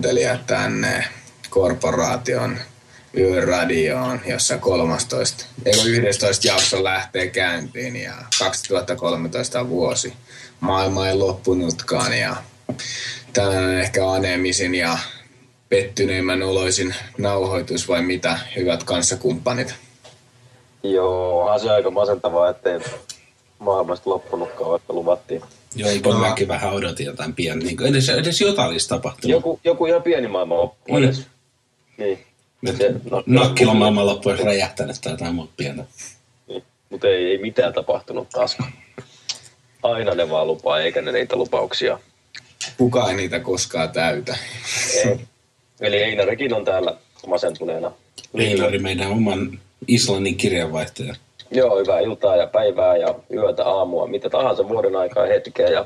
kuulijat, kuuntelijat tänne korporaation yöradioon, jossa 13, ei 11 jakso lähtee käyntiin ja 2013 on vuosi. Maailma ei loppunutkaan ja tänään ehkä anemisin ja pettyneimmän oloisin nauhoitus vai mitä, hyvät kanssakumppanit? Joo, on se aika masentavaa, ettei maailmasta loppunutkaan, vaikka luvattiin. Joo, ei mäkin vähän odotin jotain pieni, niin edes, edes jotain olisi tapahtunut. Joku, joku ihan pieni maailma loppu Mm. edes. Niin. Se, no, maailman loppu olisi räjähtänyt tai jotain muuta pientä. niin. Mutta ei, ei mitään tapahtunut taaskaan. Aina ne vaan lupaa, eikä ne niitä lupauksia. Kuka ei niitä koskaan täytä? Ei. Eli Einarekin on täällä masentuneena. Einari meidän oman Islannin kirjanvaihtaja. Joo, hyvää iltaa ja päivää ja yötä, aamua, mitä tahansa vuoden aikaa, hetkeä ja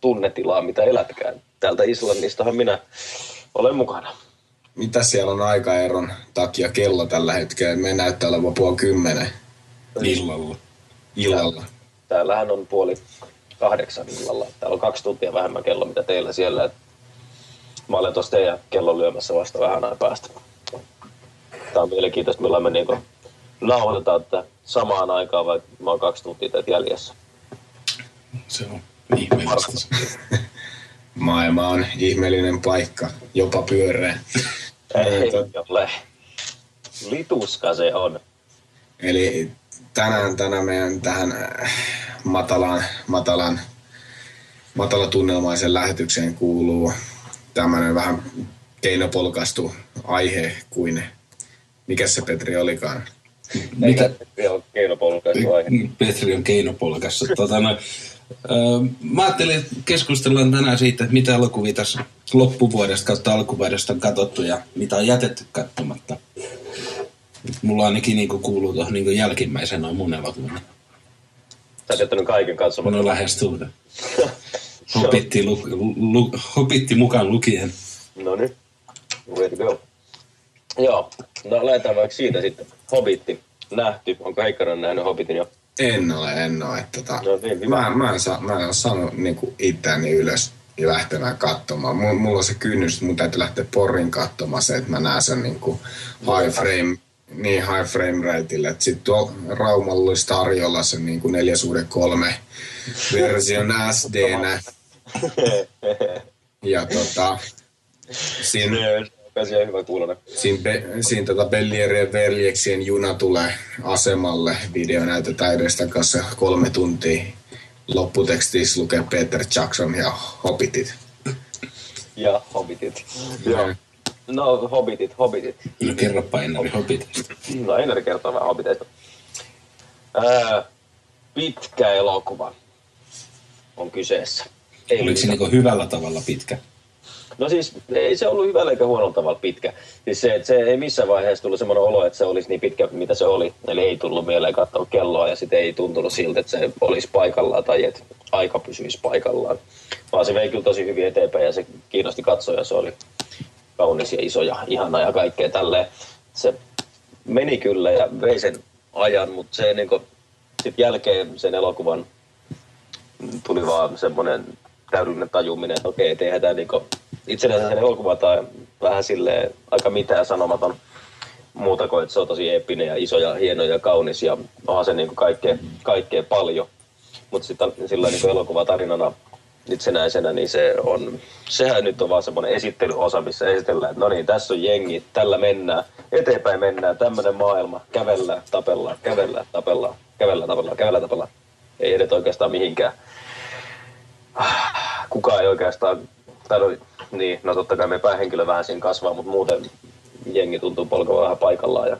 tunnetilaa, mitä elätkään. Täältä Islannistahan minä olen mukana. Mitä siellä on aikaeron takia kello tällä hetkellä? Me näyttää olevan puoli kymmenen Illalla. illalla. Täällähän on puoli kahdeksan illalla. Täällä on kaksi tuntia vähemmän kello, mitä teillä siellä. Mä olen tuossa teidän kellon lyömässä vasta vähän ajan päästä. Tämä on mielenkiintoista, millä me niinku nauhoitetaan tätä samaan aikaan, vaikka mä oon kaksi tuntia teitä jäljessä. Se on ihmeellistä. Maailma on ihmeellinen paikka, jopa pyöreä. Ei Tot- ole. Lituska se on. Eli tänään, tänään meidän tähän äh, matalaan, matalan, matalatunnelmaisen lähetykseen kuuluu tämmöinen vähän keinopolkastu aihe kuin, mikä se Petri olikaan? Mitä? Joo, keinopolkaisu aihe. Petri on keinopolkassa. Tota, no, mä ajattelin, että keskustellaan tänään siitä, että mitä elokuvia tässä loppuvuodesta kautta alkuvuodesta on katsottu ja mitä on jätetty katsomatta. Mulla ainakin niin kuuluu tuohon niin jälkimmäisen noin mun elokuvan. Sä jättänyt kaiken katsomaan. No lähes tulta. Hopitti, lu, lu, hopitti mukaan lukien. No niin, way to go. Joo, no lähdetään vaikka siitä sitten. Hobbitti, nähty. Onko Heikkaran nähnyt Hobbitin jo? En ole, en ole. Että, tota, No niin, mä, mä, en saa, mä en ole saanut niin itseäni ylös ja lähtemään katsomaan. Mulla, mulla on se kynnys, että mun täytyy lähteä Porin katsomaan se, että mä näen sen niin kuin high frame, niin high frame rateille. Sitten tuolla Raumalla olisi tarjolla se niin kuin 4 suhde 3 version SD-nä. Ja tota, siinä, Se on hyvä kuulonen. siinä, be, siinä tota Bellierien veljeksien juna tulee asemalle. Video näytetään edestä kanssa kolme tuntia. Lopputekstissä lukee Peter Jackson ja Hobbitit. Ja Hobbitit. Joo. No, Hobbitit, Hobbitit. No kerropa Einari Hobitista. No, Einari kertoo vähän Hobbiteista. Ää, pitkä elokuva on kyseessä. Ei Oliko se mitään. niin hyvällä tavalla pitkä? No siis ei se ollut hyvällä eikä huonolla tavalla pitkä. Siis se, että se ei missään vaiheessa tullut semmoinen olo, että se olisi niin pitkä, mitä se oli. Eli ei tullut mieleen katsoa kelloa ja sitten ei tuntunut siltä, että se olisi paikallaan tai että aika pysyisi paikallaan. Vaan se vei kyllä tosi hyvin eteenpäin ja se kiinnosti katsoja. Se oli kaunis ja iso ja ihana ja kaikkea tälleen. Se meni kyllä ja vei sen ajan, mutta se niin sitten jälkeen sen elokuvan tuli vaan semmoinen täydellinen tajuminen, että okei, tehdään tämä niinku itsenäisen sen elokuva tai vähän silleen aika mitään sanomaton muuta kuin, että se on tosi eeppinen ja iso ja hieno ja kaunis ja onhan se niinku kaikkea, kaikkea paljon. Mutta sitten sillä niinku elokuvatarinana itsenäisenä, niin se on, sehän nyt on vaan semmoinen esittelyosa, missä esitellään, että no niin, tässä on jengi, tällä mennään, eteenpäin mennään, tämmöinen maailma, kävellään, tapellaan, kävellään, tapellaan, kävellään, tapellaan, kävellään, tapellaan. Ei edetä oikeastaan mihinkään kukaan ei oikeastaan, tai no, niin, no totta kai me päähenkilö vähän siinä kasvaa, mutta muuten jengi tuntuu polkevan vähän paikallaan ja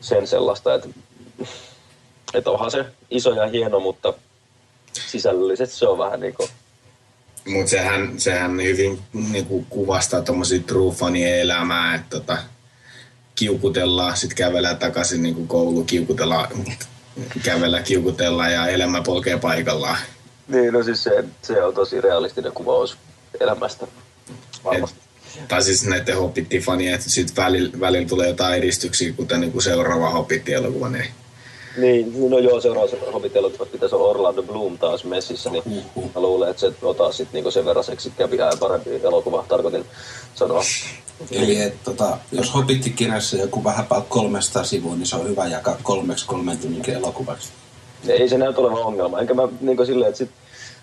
sen sellaista, että, että onhan se iso ja hieno, mutta sisällöllisesti se on vähän niin kuin, Mutta sehän, sehän hyvin niinku, kuvastaa tuommoisia trufanien elämää, että tota, kiukutellaan, sitten kävellään takaisin niinku koulu, kiukutellaan, kävellä, kiukutellaan ja elämä polkee paikallaan. Niin no siis se, se on tosi realistinen kuvaus elämästä varmasti. Tai siis näiden Hobbit-fanien, että sitten välillä, välillä tulee jotain edistyksiä, kuten niinku seuraava Hobbit-elokuva, niin Niin, no joo, seuraava Hobbit-elokuva pitäisi olla Orlando Bloom taas messissä, niin Uhuh. mä luulen, että se ottaa sitten niinku sen verran seksikäviä ja parempi elokuva, tarkoitin sanoa. Eli et, tota, jos Hobbit-kirjassa joku vähän päällä 300 sivua, niin se on hyvä jakaa kolmeksi kolmen tunnin elokuvaksi. Ei se näytä olevan ongelma. Enkä mä niin silleen, että sit,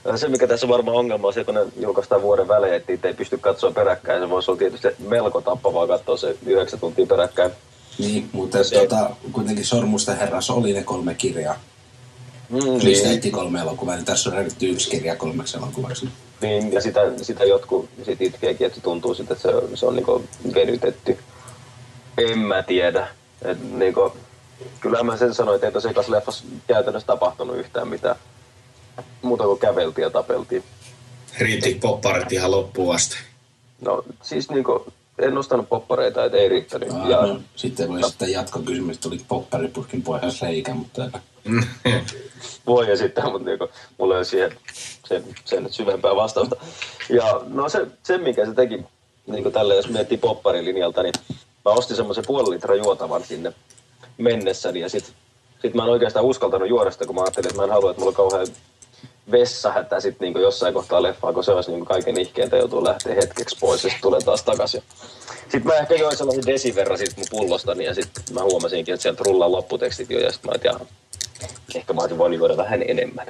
äh, se mikä tässä on varmaan ongelma on se, kun ne julkaistaan vuoden välein, että niitä ei pysty katsoa peräkkäin. Se voisi olla tietysti melko tappavaa katsoa se yhdeksän tuntia peräkkäin. Niin, mutta Se- tota, kuitenkin Sormusten herrassa oli ne kolme kirjaa. Mm, niin, ehti kolme elokuvaa, niin tässä on revitty yksi kirja kolmeksi elokuvaksi. niin, ja sitä, sitä jotkut sit itkeekin, että se tuntuu sitten, että se, se on niin venytetty. En mä tiedä. Et, niin kuin, kyllähän mä sen sanoin, että ei ekassa leffassa käytännössä tapahtunut yhtään mitään. Muuta kuin käveltiin ja tapeltiin. Riitti popparit ihan loppuun asti. No siis niinku, en nostanut poppareita, et ei riittänyt. Aa, Ja, no, sitten voi sitten jatkokysymys, että tuli popparipurkin pohjassa reikä, mutta voi esittää, mutta niinku, mulla ei ole siihen sen, sen syvempää vastausta. Ja no se, se mikä se teki, niinku tälle, jos miettii popparilinjalta, niin mä ostin semmoisen puoli litraa juotavan sinne mennessäni ja sit, sit mä en oikeastaan uskaltanut juoda sitä, kun mä ajattelin, että mä en halua, että mulla on kauhean vessahätä sit niinku jossain kohtaa leffaa, kun se olisi niinku kaiken ihkeentä joutuu lähteä hetkeksi pois ja sitten tulee taas takaisin. Sitten mä ehkä join sellaisen desin verran siitä mun pullostani ja sitten mä huomasinkin, että sieltä rullaa lopputekstit jo ja sitten mä ajattelin, ehkä mä olisin voinut juoda vähän enemmän.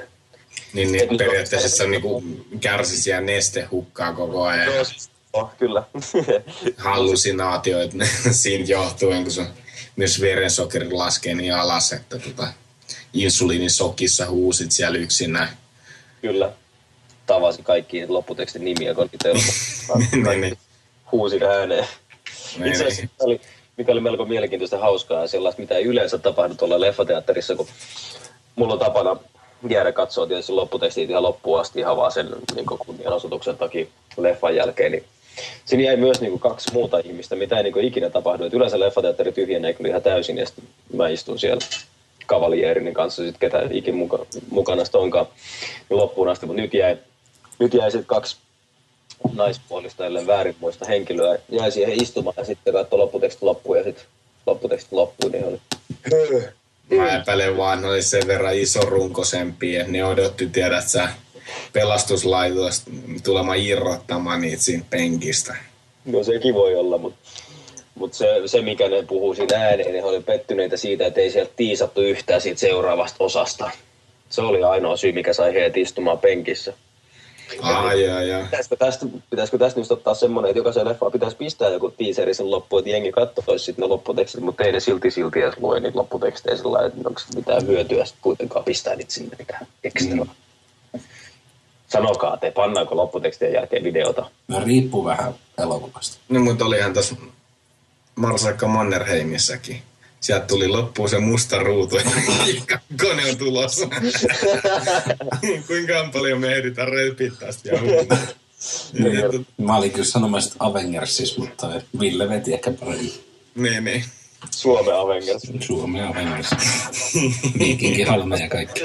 Niin, niin periaatteessa se on niinku kärsisi ja nestehukkaa koko ajan. Joo, siis- oh, kyllä. hallusinaatioita siitä johtuen, kun sun myös verensokeri laskee niin alas, että tota, insuliinisokissa huusit siellä yksinä. kyllä. Tavasi kaikki lopputekstin nimiä, kun niitä ei ollut. niin, niin. Huusin ääneen. Niin, Itse asiassa oli, mikä oli melko mielenkiintoista hauskaa sellaista, mitä ei yleensä tapahdu tuolla leffateatterissa, kun mulla on tapana jäädä katsoa tietysti lopputekstit ihan loppuun asti ihan vaan sen niin kunnianosoituksen takia leffan jälkeen, niin Siinä jäi myös niin kuin kaksi muuta ihmistä, mitä ei niin kuin ikinä tapahdu. Et yleensä leffateatteri tyhjenee kyllä ihan täysin ja sitten mä istun siellä kavalierin kanssa, sit ketä ikin muka, mukana sitten onkaan niin loppuun asti. Mutta nyt jäi, nyt jäi sitten kaksi naispuolista, ellei väärin muista henkilöä, jäi siihen istumaan ja sitten katsoi lopputekstit loppuun ja sitten lopputekstit loppuun, niin oli Mä epäilen vaan, ne oli sen verran iso runkosempi, että ne odotti, tiedät sä, pelastuslaitosta tulemaan irrottamaan niitä siitä penkistä. No sekin voi olla, mutta mut se, se, mikä ne puhuu siinä ääneen, ne oli pettyneitä siitä, että ei sieltä tiisattu yhtään siitä seuraavasta osasta. Se oli ainoa syy, mikä sai heidät istumaan penkissä. Ai, ai, ai. Pitäisikö tästä, pitäisikö tästä nyt ottaa semmoinen, että jokaisen leffaan pitäisi pistää joku teaseri sen loppuun, että jengi katsoisi sitten ne lopputekstit, mutta ei ne silti silti edes lue niitä lopputekstejä sillä että onko mitään hyötyä sitten kuitenkaan pistää niitä sinne mitään ekstra. Mm. Sanokaa te, pannaanko lopputekstien jälkeen videota? no, riippuu vähän elokuvasta. No, mutta olihan tässä Marsakka Mannerheimissäkin. Sieltä tuli loppuun se musta ruutu ja kone on tulossa. Kuinka paljon me ehditään tästä ja niin, Mä olin kyllä sanomassa Avengersissa, mutta Ville veti ehkä paremmin. niin, niin. Suomen Avengers. Suomen Avengers. Viikinki Halme ja kaikki.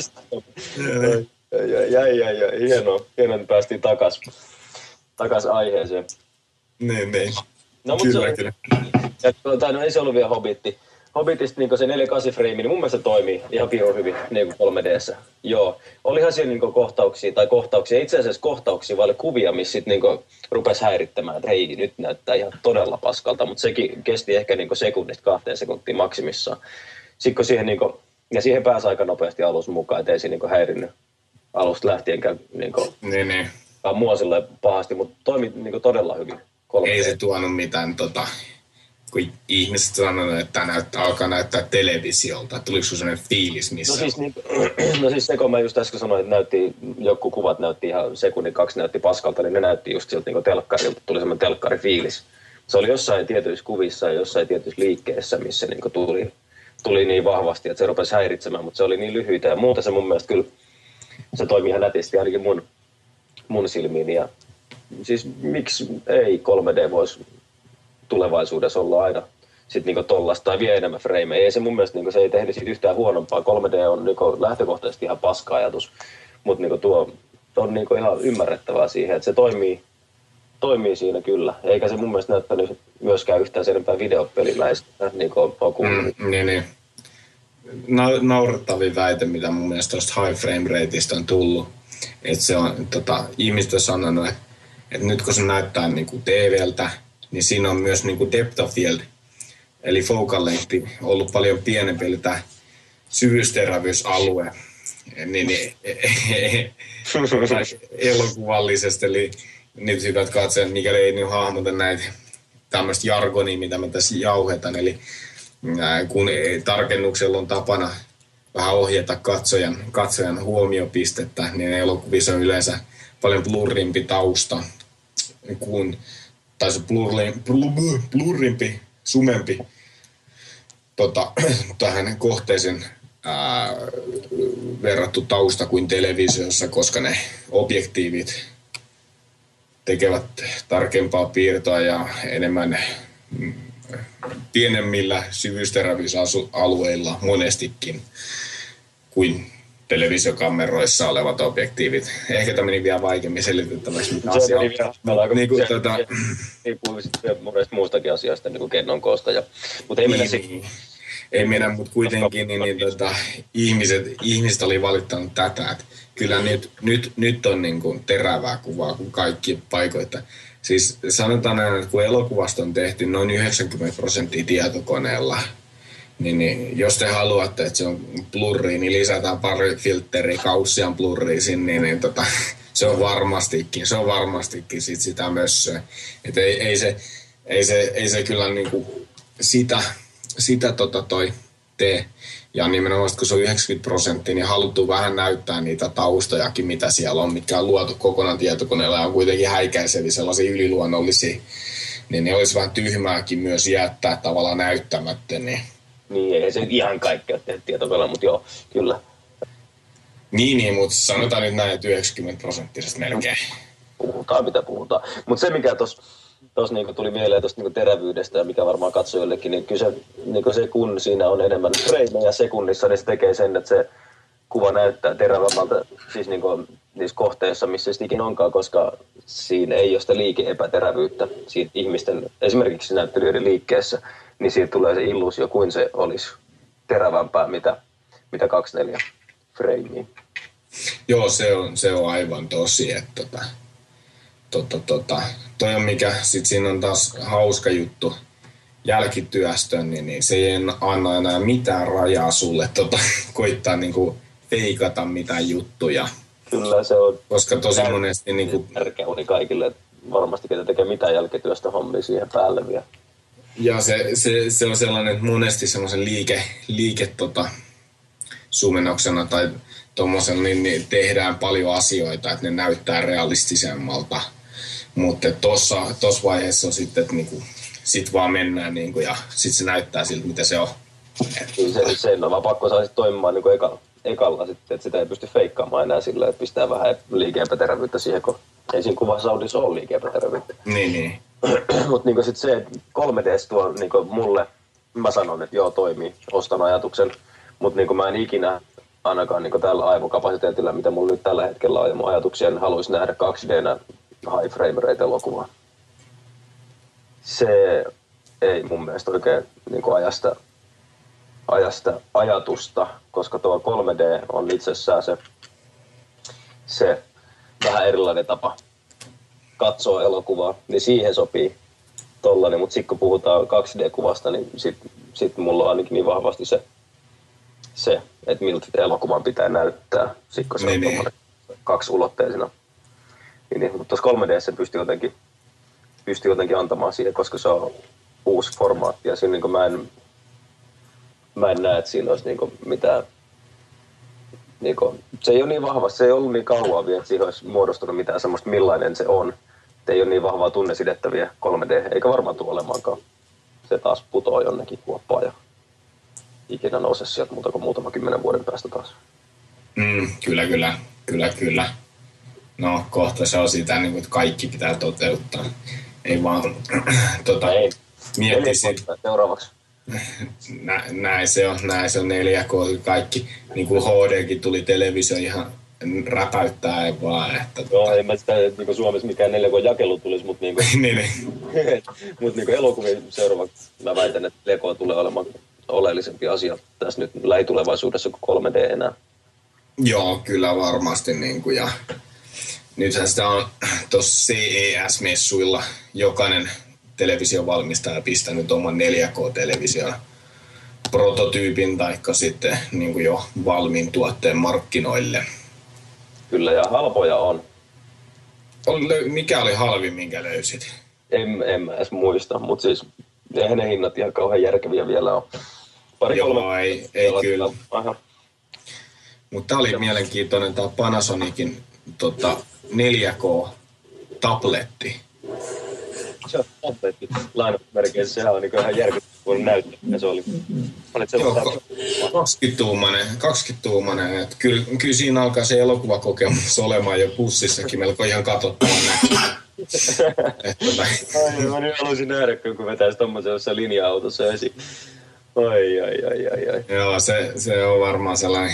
Jäi, jäi, jäi, jäi. Hienoa, hienoa, että päästiin takas, takas aiheeseen. Niin, niin. No, Kyllä, se, kyllä. Ja, tai no ei se ollut vielä Hobbitti. Hobbitista niin se 4.8 frame, niin mun mielestä se toimii ihan pirun hyvin niin kuin 3Dssä. Joo. Olihan siellä niin kohtauksia, tai kohtauksia, itse asiassa kohtauksia, vaan kuvia, missä sitten niin rupesi häirittämään, että hei, nyt näyttää ihan todella paskalta, mutta sekin kesti ehkä niin sekunnista kahteen sekuntiin maksimissaan. Sitten kun siihen, niin kuin, ja siihen pääsi aika nopeasti alus mukaan, ettei se niin häirinnyt alusta lähtienkään niin kuin, Niin, niin. mua pahasti, mutta toimi niin todella hyvin. 3D. Ei se tuonut mitään, tota, kun ihmiset sanoo, että näyttää, alkaa näyttää televisiolta. Tuliko sinulla sellainen fiilis missä? No siis, niin, no siis se, kun mä just äsken sanoin, että näytti, joku kuvat näytti ihan sekunnin kaksi näytti paskalta, niin ne näytti just siltä niin telkkarilta, tuli semmoinen telkkarifiilis. Se oli jossain tietyissä kuvissa ja jossain tietyissä liikkeessä, missä niin tuli, tuli niin vahvasti, että se rupesi häiritsemään, mutta se oli niin lyhyitä ja muuten se mun mielestä kyllä, se toimi ihan nätisti ainakin mun, mun silmiin ja siis miksi ei 3D voisi tulevaisuudessa olla aina sitten niinku tollasta tai vielä enemmän frameja. Ei se mun mielestä niinku, se ei tehnyt siitä yhtään huonompaa. 3D on niinku lähtökohtaisesti ihan paska ajatus, mutta niinku tuo on niinku ihan ymmärrettävää siihen, että se toimii, toimii siinä kyllä. Eikä se mun mielestä näyttänyt myöskään yhtään sen enempää niin on kuullut. Mm, niin, niin. Na- naurettavin väite, mitä mun mielestä tuosta high frame rateista on tullut. Että se on, tota, ihmiset on sanonut, että, että nyt kun se näyttää niin kuin TVltä, niin siinä on myös niin kuin depth of field, eli focal length, ollut paljon pienempi, eli tämä syvyysterävyysalue, niin, niin elokuvallisesti, eli nyt hyvät katsojat, mikäli ei niin hahmota näitä tämmöistä jargonia, mitä mä tässä jauhetan, eli kun tarkennuksella on tapana vähän ohjata katsojan, katsojan huomiopistettä, niin elokuvissa on yleensä paljon blurrimpi tausta, kuin, tai se blurrimpi, sumempi tota, tähän kohteeseen ää, verrattu tausta kuin televisiossa, koska ne objektiivit tekevät tarkempaa piirtoa ja enemmän mm, pienemmillä syvyysterävyysalueilla monestikin kuin televisiokameroissa olevat objektiivit. Ehkä tämä meni vielä vaikeammin selitettäväksi, mitä asia on. Niin kuin, tuota... Riippuu sitten monesta muustakin asiasta, niin kuin kennon koosta. Ja... Mutta ei niin, mennä niin. Ei mennä, mutta kuitenkin niin, niin, tota, ihmiset, ihmiset oli valittanut tätä, että kyllä nyt, nyt, nyt on niin kuin terävää kuvaa kuin kaikki paikoita. Siis sanotaan että kun elokuvasta on tehty noin 90 prosenttia tietokoneella, niin, niin jos te haluatte, että se on blurri, niin lisätään pari filtteriä kaussian blurriin sinne, niin, niin tota, se on varmastikin, se on varmastikin sit sitä myös. Että ei, ei, se, ei, se, ei se kyllä niinku sitä, sitä tota toi tee. Ja nimenomaan, kun se on 90 prosenttia, niin haluttu vähän näyttää niitä taustojakin, mitä siellä on, mitkä on luotu kokonaan tietokoneella ja on kuitenkin häikäiseviä sellaisia yliluonnollisia, niin ne olisi vähän tyhmääkin myös jättää tavallaan näyttämättä. Niin, niin ei se ihan kaikkea tehdä tietokoneella, mutta joo, kyllä. Niin, niin, mutta sanotaan nyt näin, että 90 prosenttisesti melkein. Puhutaan mitä puhutaan. Mutta se, mikä tuossa tuossa niin tuli mieleen tuosta niin terävyydestä ja mikä varmaan katsojillekin, niin kyllä se, niin se kun siinä on enemmän freimejä sekunnissa, niin se tekee sen, että se kuva näyttää terävämmältä siis niin kuin niissä kohteissa, missä se ikinä onkaan, koska siinä ei ole sitä liike-epäterävyyttä siitä ihmisten, esimerkiksi näyttelijöiden liikkeessä, niin siitä tulee se illuusio, kuin se olisi terävämpää, mitä, mitä 24 freimiä. Joo, se on, se on aivan tosi, että tota, tota, tota, toi on mikä, sit siinä on taas hauska juttu jälkityöstön, niin, niin se ei anna enää mitään rajaa sulle tota, koittaa niinku feikata mitään juttuja. Kyllä se on. Koska tosi monesti... Niin kuin... Tärkeä uni kaikille, varmasti ketä tekee mitään jälkityöstä hommia siihen päälle vielä. Ja se, se, se on sellainen, että monesti semmoisen liike, liike tota, sumennuksena tai tuommoisen, niin, niin tehdään paljon asioita, että ne näyttää realistisemmalta – mutta tuossa vaiheessa on sitten, että niinku, sit vaan mennään niinku, ja sitten se näyttää siltä, mitä se on. Se, se on vaan pakko saada toimimaan niinku ekalla, ekalla sitten, että sitä ei pysty feikkaamaan enää sillä, että pistää vähän liike-epäterävyyttä siihen, kun ei siinä kuvassa audissa ole liike-epäterävyyttä. Niin, niin. Mutta niinku sitten se, että 3D tuo niinku mulle, mä sanon, että joo toimii, ostan ajatuksen, mutta niinku mä en ikinä ainakaan niin tällä aivokapasiteetilla, mitä mulla nyt tällä hetkellä on ja mun ajatuksia, en haluaisi nähdä 2D high frame rate elokuvaa. Se ei mun mielestä oikein niin kuin ajasta, ajasta ajatusta, koska tuo 3D on itsessään se, se vähän erilainen tapa katsoa elokuvaa, niin siihen sopii tollanen, mutta sitten kun puhutaan 2D-kuvasta, niin sitten sit mulla on ainakin niin vahvasti se, se että miltä elokuvan pitää näyttää, sit kun se niin, on niin. kaksiulotteisena niin, niin, mutta tuossa 3D pystyy jotenkin, pystyy jotenkin antamaan siihen, koska se on uusi formaatti ja siinä niin mä en, mä en näe, että siinä olisi niin mitään niin kuin, se ei ole niin vahva, se ei ollut niin kauan vielä, että siihen olisi muodostunut mitään semmoista millainen se on. Et ei ole niin vahvaa tunnesidettä vielä 3D, eikä varmaan tule olemaankaan. Se taas putoaa jonnekin kuoppaan ja ikinä nouse sieltä muuta kuin muutama kymmenen vuoden päästä taas. Mm, kyllä, kyllä, kyllä, kyllä no kohta se on sitä, niin kuin, että kaikki pitää toteuttaa. Ei vaan tota, Ei. mietti seuraavaksi. Nä, näin se on, näin se on 4K, kaikki, niin kuin HDkin tuli televisio ihan räpäyttää ei vaan. Että, Joo, tota... en mä sitä, että niin Suomessa mikään 4K-jakelu tulisi, mutta niin kuin, niin, niin. mut niin elokuvien seuraavaksi mä väitän, että Lego tulee olemaan oleellisempi asia tässä nyt lähitulevaisuudessa kuin 3D enää. Joo, kyllä varmasti. Niin kuin, ja nythän sitä on tuossa CES-messuilla jokainen televisiovalmistaja pistänyt oman 4K-television prototyypin tai sitten niin kuin jo valmiin tuotteen markkinoille. Kyllä, ja halpoja on. Mikä oli halvin, minkä löysit? En, en mä edes muista, mutta siis eihän ne hinnat ihan kauhean järkeviä vielä ole. Pari Joo, kolme ei, ei kyllä. Mutta tämä oli mielenkiintoinen tämä Panasonicin tota, 4K-tabletti. Se on tabletti lainausmerkeissä, sehän on niin ihan järkyttävän näyttö. Se oli, olit Joo, 20-tuumainen, 20-tuumainen. Että kyllä, kyllä siinä alkaa se elokuvakokemus olemaan jo pussissakin melko ihan katsottavan tota- Ai, mä nyt haluaisin nähdä, kun vetäisi tuommoisessa linja-autossa esiin. Ai, ai, ai, ai, ai. Joo, se, se on varmaan sellainen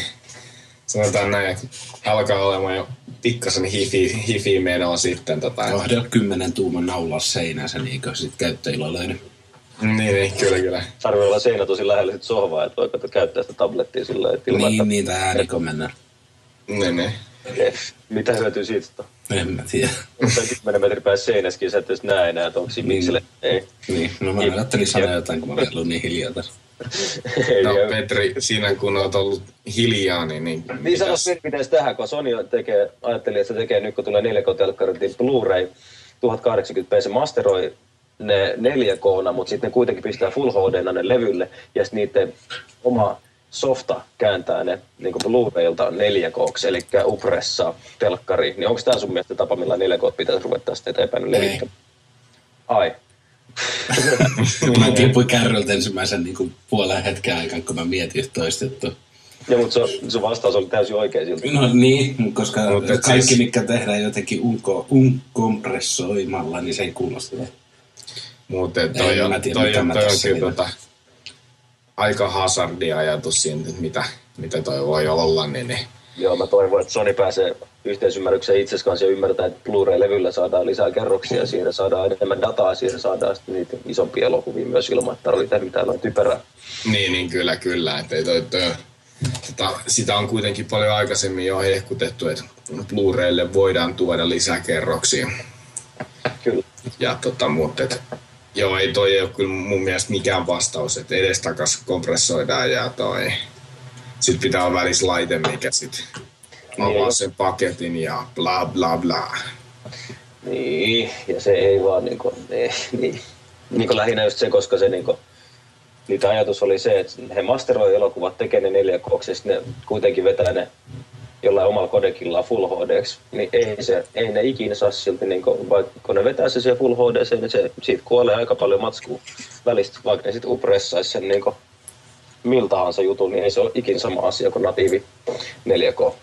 sanotaan näin, että alkaa olemaan jo pikkasen hifi, hifi menoa sitten. Tota, että... kymmenen tuuman naulaa seinänsä, niin kuin sit käyttäjillä löydy. Niin, niin, kyllä, kyllä. Tarvii olla seinä tosi lähellä sit sohvaa, että voi käyttää sitä tablettia sillä että ilman, Niin, että... niin, tai ääniko mennä. Niin, niin. Mitä hyötyä siitä? En mä tiedä. Mutta 10 metrin päässä seinässäkin, sä et edes näe enää, että onko siinä niin. Ei. Niin, no mä ajattelin sanoa jotain, kun mä olin ollut niin hiljaa tässä. No Petri, sinä kun olet ollut hiljaa, niin... Niin, niin sanois miten tähän, kun Sony tekee, ajatteli, että se tekee nyt kun tulee 4K-telkkarit, niin Blu-ray 1080p, se masteroi ne 4K, mutta sitten ne kuitenkin pistää Full HD ne levylle, ja sitten niiden oma softa kääntää ne niin Blu-raylta 4K, eli Upressa, telkkari. Niin onko tämä sun mielestä tapa, millä 4K pitäisi ruveta tästä eteenpäin levittämään? Ai, mä tipuin kärryltä ensimmäisen niin kuin, puolen hetken aikaan, kun mä mietin toistettu. Ja, mutta sun, sun vastaus oli täysin oikein siltä. No niin, koska mutta kaikki, siis... mikä tehdään jotenkin unko, unkompressoimalla, niin se ei kuulosta. Mutta toi, on, tiedä, toi, toi, toi on kyllä tota, aika hazardi ajatus siitä, että mitä, mitä toi voi olla, niin, niin Joo, mä toivon, että Sony pääsee yhteisymmärrykseen itse kanssa ja ymmärtää, että Blu-ray-levyllä saadaan lisää kerroksia, siinä saadaan enemmän dataa, siinä saadaan sitten niitä isompia elokuvia myös ilman, että tehdä mitään typerää. Niin, niin kyllä, kyllä. Että ei toi, toi, tota, sitä on kuitenkin paljon aikaisemmin jo hehkutettu, että Blu-raylle voidaan tuoda lisää kerroksia. Kyllä. Ja tota, mutta et, joo, ei toi ole kyllä mun mielestä mikään vastaus, että edestakas kompressoidaan ja toi sitten pitää olla välissä laite, mikä sitten avaa niin. sen paketin ja bla bla bla. Niin, ja se ei vaan niin kuin, niin, niin, niin kuin lähinnä just se, koska se niin kuin, niitä ajatus oli se, että he masteroi elokuvat, tekee ne 4 k ne kuitenkin vetää ne jollain omalla kodekillaan Full hd niin ei, se, ei ne ikinä saa silti, niin kuin, vaikka kun ne vetää se siihen Full HD, niin se, siitä kuolee aika paljon matskua välistä, vaikka ne sitten upressaisi sen niin kuin, miltä tahansa jutun, niin ei se ole ikin sama asia kuin natiivi 4K.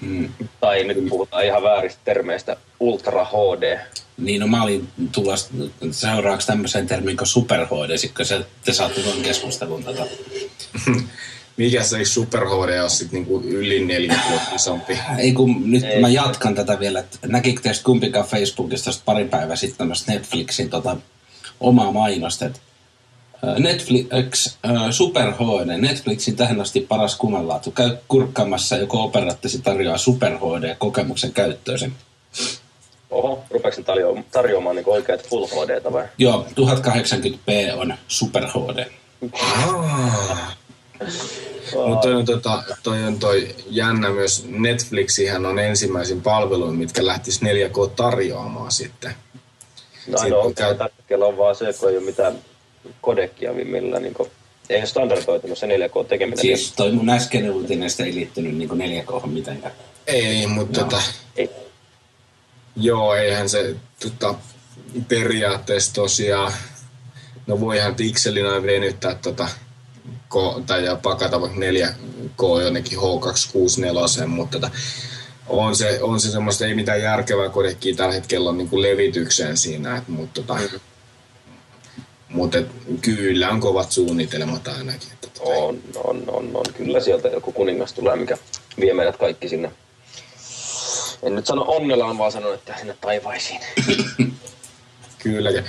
Mm. Tai nyt puhutaan ihan vääristä termeistä Ultra HD. Niin, no mä olin tulossa seuraavaksi tämmöisen termin kuin Super HD, sitten se, te saatte tuon keskustelun tätä. Mikä se Super HD on sitten niinku yli neljä vuotta isompi? Ei kun nyt Ei. mä jatkan tätä vielä, että näkikö teistä kumpikaan Facebookista pari päivää sitten tämmöistä Netflixin tota, omaa mainosta, että Netflix Super HD, Netflixin tähän asti paras kuvanlaatu. Käy kurkkaamassa, joko operattisi tarjoaa Super HD-kokemuksen käyttöön. Oho, rupeeko se tarjoamaan, niin oikeat Full HD vai? Joo, 1080p on Super HD. Mutta toi on, tota, toi on toi jännä myös. Netflixihän on ensimmäisin palvelu, mitkä lähtis 4K tarjoamaan sitten. No on, käy... on vaan se, kun ei ole mitään kodekkia, millä niin kuin, ei ole standardoitunut se 4K tekeminen. Siis toi mun äskeinen uutinen ei liittynyt niin 4K mitenkään. Ei, mutta no. tota, ei. joo, eihän se tota, periaatteessa tosiaan, no voihan tikselinä venyttää tota, ko, tai ja pakata vaikka 4K jonnekin H264, mutta tota, on se, on se semmoista, ei mitään järkevää kodekkiä tällä hetkellä on niin kuin levitykseen siinä, että, mutta tota, mm-hmm mutta kyllä on kovat suunnitelmat ainakin. Että tota... on, on, on, on, Kyllä sieltä joku kuningas tulee, mikä vie meidät kaikki sinne. En nyt sano onnellaan, vaan sanon, että sinne taivaisiin. kyllä.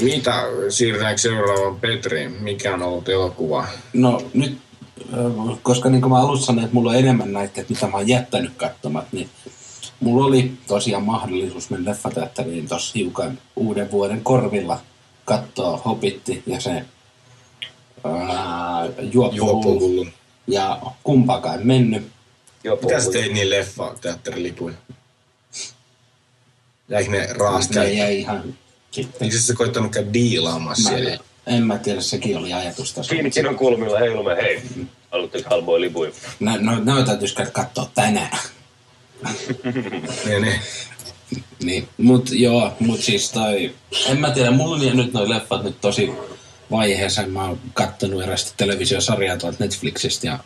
Mitä siirrytäänkö seuraavaan Petriin? Mikä on ollut elokuva? No nyt, ö, koska niin kuin mä alussa sanoin, että mulla on enemmän näitä, että mitä mä oon jättänyt katsomat, niin mulla oli tosiaan mahdollisuus mennä leffateatteriin tuossa hiukan uuden vuoden korvilla katsoa Hobbitti ja se ää. Juoppohullu. Ja kumpaakaan en mennyt. Mitä sä teit niin leffa teatterilipuja? Jäikö ne raasta? Ne jäi ihan sitten. Eikö sä koittanut käydä diilaamassa Mä, siellä? en mä tiedä, sekin oli ajatus tässä. Kiinnikin on kulmilla heilumme, hei, haluatteko halvoja lipuja? No, no, no täytyisi käydä katsoa tänään. Niin, niin. Niin, mut joo, mut siis toi, en mä tiedä, mulla on jäänyt noi leffat nyt tosi vaiheessa. Mä oon kattonut erästä televisiosarjaa tuolta Netflixistä ja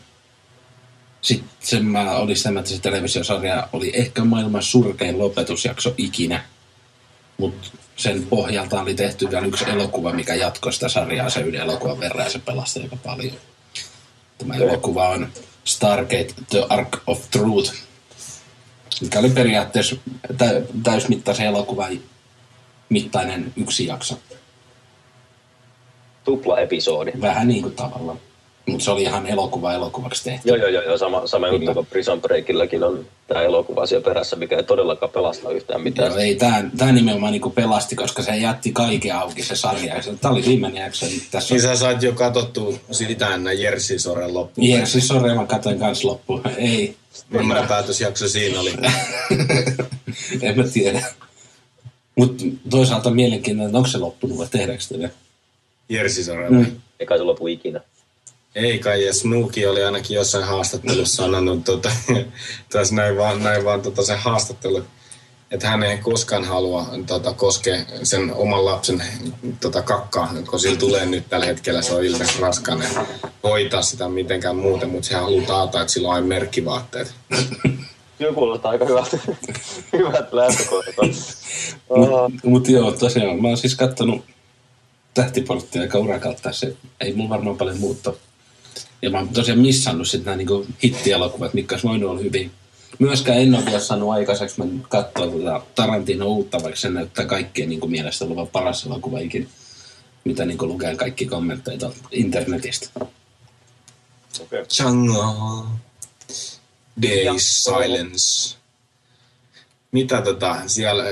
sitten mä oli sitä, että se televisiosarja oli ehkä maailman surkein lopetusjakso ikinä. Mut sen pohjalta oli tehty vielä yksi elokuva, mikä jatkoi sitä sarjaa sen yhden elokuvan verran ja se pelasti aika paljon. Tämä elokuva on Stargate The Ark of Truth, mikä oli periaatteessa tä- täysmittaisen elokuvan mittainen yksi jakso. Tupla episodi. Vähän niin kuin tavallaan. Mutta se oli ihan elokuva elokuvaksi tehty. Joo, joo, joo, joo sama, sama juttu Kyllä. kuin Prison Breakilläkin on tämä elokuva siellä perässä, mikä ei todellakaan pelasta yhtään mitään. Joo, ei, tämä, tämä nimenomaan niin pelasti, koska se jätti kaiken auki se sarja. Tämä oli viimeinen jakso. Niin tässä Niin on... sä sait jo katsottua sitä ennen Jersi Soren loppuun. Jees, siis sorry, mä katsoin kans loppuun. Ei. Millainen päätösjakso siinä oli? en mä tiedä. Mutta toisaalta mielenkiintoinen, että onko se loppunut vai tehdäänkö tätä? Jersi Sorella. Mm. Ei kai se lopu ikinä. Ei kai, ja Snooki oli ainakin jossain haastattelussa sanonut, tota, tässä näin vaan, näin vaan tota, se haastattelu, että hän ei koskaan halua tota, koskea sen oman lapsen tota, kakkaa, kun sillä tulee nyt tällä hetkellä, se on ilmeisesti raskainen, hoitaa sitä mitenkään muuten, mutta sehän haluaa taata, että sillä on aina merkkivaatteet. Kyllä kuulostaa aika hyvältä, lähtökohdalta. Oh, Mutta joo, tosiaan, mä oon siis kattonut tähtiporttia aika urakalta tässä. Ei mulla varmaan paljon muutto. Ja mä oon tosiaan missannut sitten nämä niinku hittielokuvat, mitkä olisi voinut olla hyvin. Myöskään en ole vielä saanut aikaiseksi mä katsoa tuota Tarantino uutta, vaikka se näyttää kaikkien niinku mielestä olevan paras elokuva ikinä. Mitä niinku lukee kaikki kommentteja tuolta internetistä. okay. Django. Day Ja- Silence. Mitä tota, siellä äh,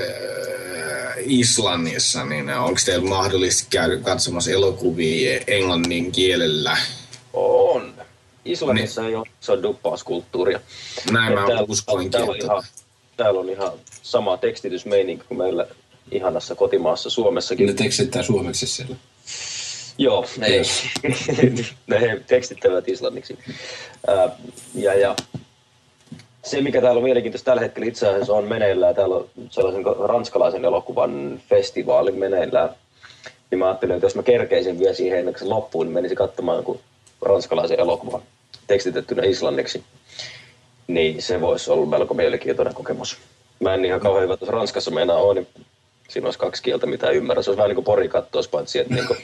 Islannissa, niin onko teillä mahdollista käydä katsomassa elokuvia englannin kielellä? On. Islannissa ei ole, se on duppauskulttuuria. Näin Et mä täällä- uskoinkin. Täällä on, Että, ihan, täällä on ihan sama tekstitysmeininki kuin meillä ihanassa kotimaassa Suomessakin. Ne tekstittää suomeksi siellä. Joo, ne, Yes. ne he tekstittävät islanniksi. Ää, ja, ja se, mikä täällä on mielenkiintoista tällä hetkellä itse asiassa on meneillään, täällä on sellaisen ranskalaisen elokuvan festivaali meneillään, niin mä ajattelin, että jos mä kerkeisin vielä siihen ennen kuin se loppuun, niin menisin katsomaan jonkun ranskalaisen elokuvan tekstitettynä islanniksi. Niin se voisi olla melko mielenkiintoinen kokemus. Mä en ihan kauhean hyvä tuossa Ranskassa meinaa ole, niin siinä olisi kaksi kieltä, mitä ymmärrä. Se olisi vähän niin kuin pori kattois, paitsi että, niin kuin,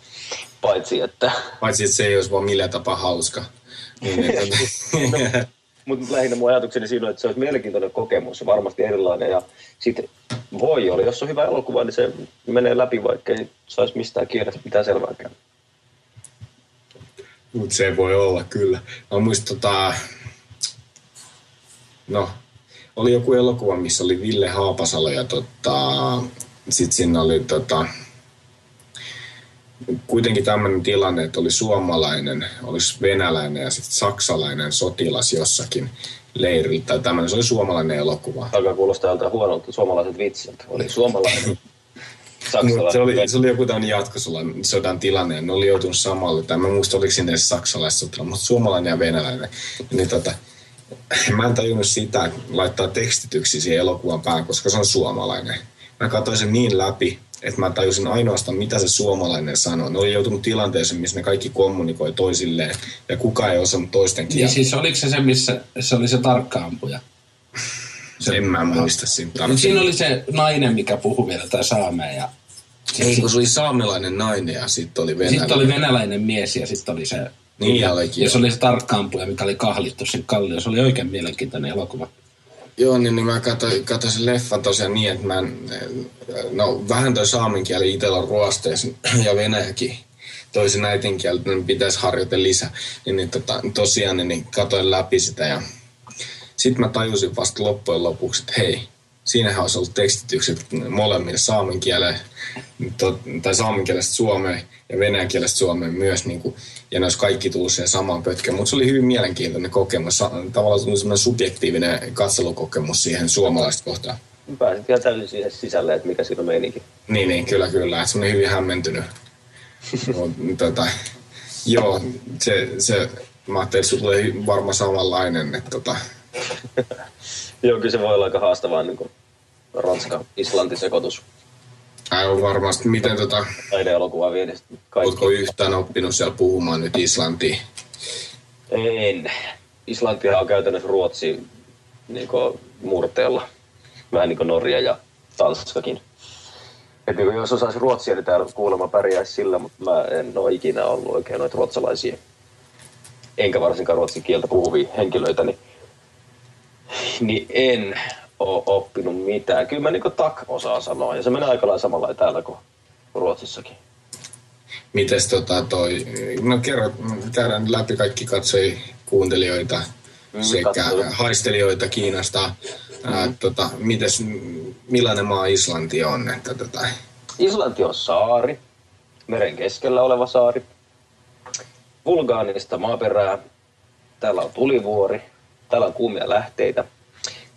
paitsi että paitsi, että se ei olisi vaan millään tapaa hauska. Niin, että, Mutta lähinnä mun ajatukseni siinä on, että se olisi mielenkiintoinen kokemus varmasti erilainen. Ja sitten voi olla, jos on hyvä elokuva, niin se menee läpi, vaikka ei saisi mistään kielestä mitään selvääkään. Mutta se voi olla kyllä. Mä muistan tota... No, oli joku elokuva, missä oli Ville Haapasalo ja tota... Sitten siinä oli tota... Kuitenkin tämmöinen tilanne, että oli suomalainen, olisi venäläinen ja sitten saksalainen sotilas jossakin leirillä tai tämmöinen. Se oli suomalainen elokuva. Alkaa kuulostaa joltain huonolta suomalaiset vitsit. Oli suomalainen, Mut saksalainen. se, oli, se oli joku tämmöinen jatkosodan tilanne, ja ne oli joutunut samalle, tai mä muista oliko siinä edes mutta suomalainen ja venäläinen. Niin tota, mä en tajunnut sitä, että laittaa tekstityksi siihen elokuvan päälle, koska se on suomalainen. Mä katsoin sen niin läpi, että mä tajusin ainoastaan, mitä se suomalainen sanoo. Ne oli joutunut tilanteeseen, missä ne kaikki kommunikoi toisilleen, ja kukaan ei osannut toisten Niin kieltä. siis oliko se se, missä se oli se tarkka-ampuja? En mä muista siinä Niin tarkemmin. siinä oli se nainen, mikä puhui vielä tätä saamea ja Ei, kun se oli saamelainen nainen ja sitten oli venäläinen. sitten oli venäläinen mies ja sitten oli se... Niin ja, olikin, ja se oli se tarkkaampuja, mikä oli kahlittu sen kallio. Se oli oikein mielenkiintoinen elokuva. Joo, niin, niin mä katsoin, katsoin sen leffan tosiaan niin, että mä en, no vähän toi saamen kieli itsellä on ruosteessa ja venäjäkin toisen äitinkieltä, niin pitäisi harjoitella lisää. Niin, niin tota, tosiaan niin, niin katsoin läpi sitä ja sitten mä tajusin vasta loppujen lopuksi, että hei, siinähän olisi ollut tekstitykset molemmille saamen kieleen, tai saamen kielestä suomeen ja venäjän kielestä suomeen myös, niin kuin, ja ne olisi kaikki tullut siihen samaan pötkään. Mutta se oli hyvin mielenkiintoinen kokemus, tavallaan tuli semmoinen subjektiivinen katselukokemus siihen suomalaista kohtaan. Pääsit ihan täysin siihen sisälle, että mikä siinä on meininki. Niin, niin kyllä, kyllä. Että semmoinen hyvin hämmentynyt. Mut, tota, joo, se, se, mä ajattelin, että tulee varmaan samanlainen. Että, tota... joo, kyllä se voi olla aika haastavaa niin Ranska-Islanti-sekoitus. Aivan varmasti. Miten tota... Taideelokuva viedistä. Oletko yhtään oppinut siellä puhumaan nyt Islantia? En. Islantia on käytännössä Ruotsi niin murteella. Vähän niin kuin Norja ja Tanskakin. Et niin jos osaisi ruotsia, niin täällä kuulemma pärjäisi sillä, mutta mä en ole ikinä ollut oikein noita ruotsalaisia, enkä varsinkaan ruotsin kieltä puhuvia henkilöitä, niin, niin en ole oppinut mitään. Kyllä mä niin tak osaan sanoa, ja se menee aika lailla samalla täällä kuin Ruotsissakin. Mites tota toi, no kerro, käydään läpi kaikki katsoi kuuntelijoita mm, sekä katsoin. haistelijoita Kiinasta. Mm. Ää, tota, mites, millainen maa Islanti on? Että, tota... Islanti on saari, meren keskellä oleva saari. Vulgaanista maaperää. Täällä on tulivuori, täällä on kuumia lähteitä –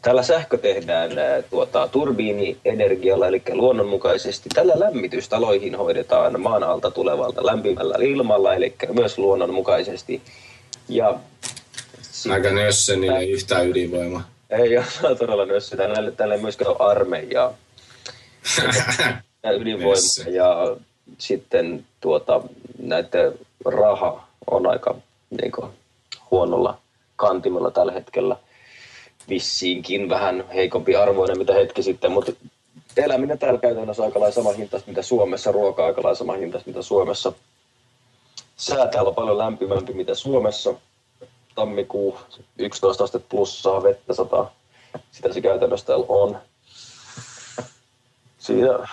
Tällä sähkö tehdään tuota, turbiinienergialla, eli luonnonmukaisesti. Tällä lämmitystaloihin hoidetaan maan alta tulevalta lämpimällä ilmalla, eli myös luonnonmukaisesti. Ja Aika nössö, niin ei yhtään ydinvoima. Ei ole todella nössö. Tällä, tällä ei myöskään ole armeijaa. ydinvoima ja sitten tuota, näiden raha on aika niin kuin, huonolla kantimella tällä hetkellä vissiinkin vähän heikompi arvoinen mitä hetki sitten, mutta eläminen täällä käytännössä aika lailla sama hintaista mitä Suomessa, ruoka aika lailla sama hintaista mitä Suomessa. Sää täällä on paljon lämpimämpi mitä Suomessa. Tammikuu 11 astetta plussaa, vettä sataa. Sitä se käytännössä täällä on. Siinä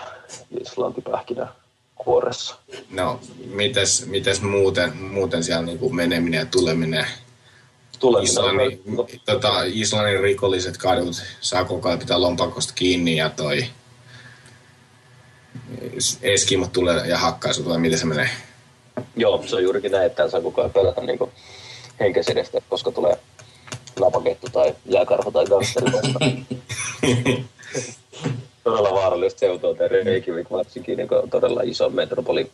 Islantipähkinä kuoressa. No, mites, mites muuten, muuten siellä niin kuin meneminen ja tuleminen Islannin, tota, Islannin rikolliset kadut saa koko ajan pitää lompakosta kiinni ja toi eskimot tulee ja hakkaa sut, vai miten se menee? Joo, se on juurikin näin, että saa koko ajan pelätä niin henkesedestä, koska tulee napakettu tai jääkarhu tai gangsteri Todella vaarallista seutua tai Reykjavik varsinkin niin todella iso metropoli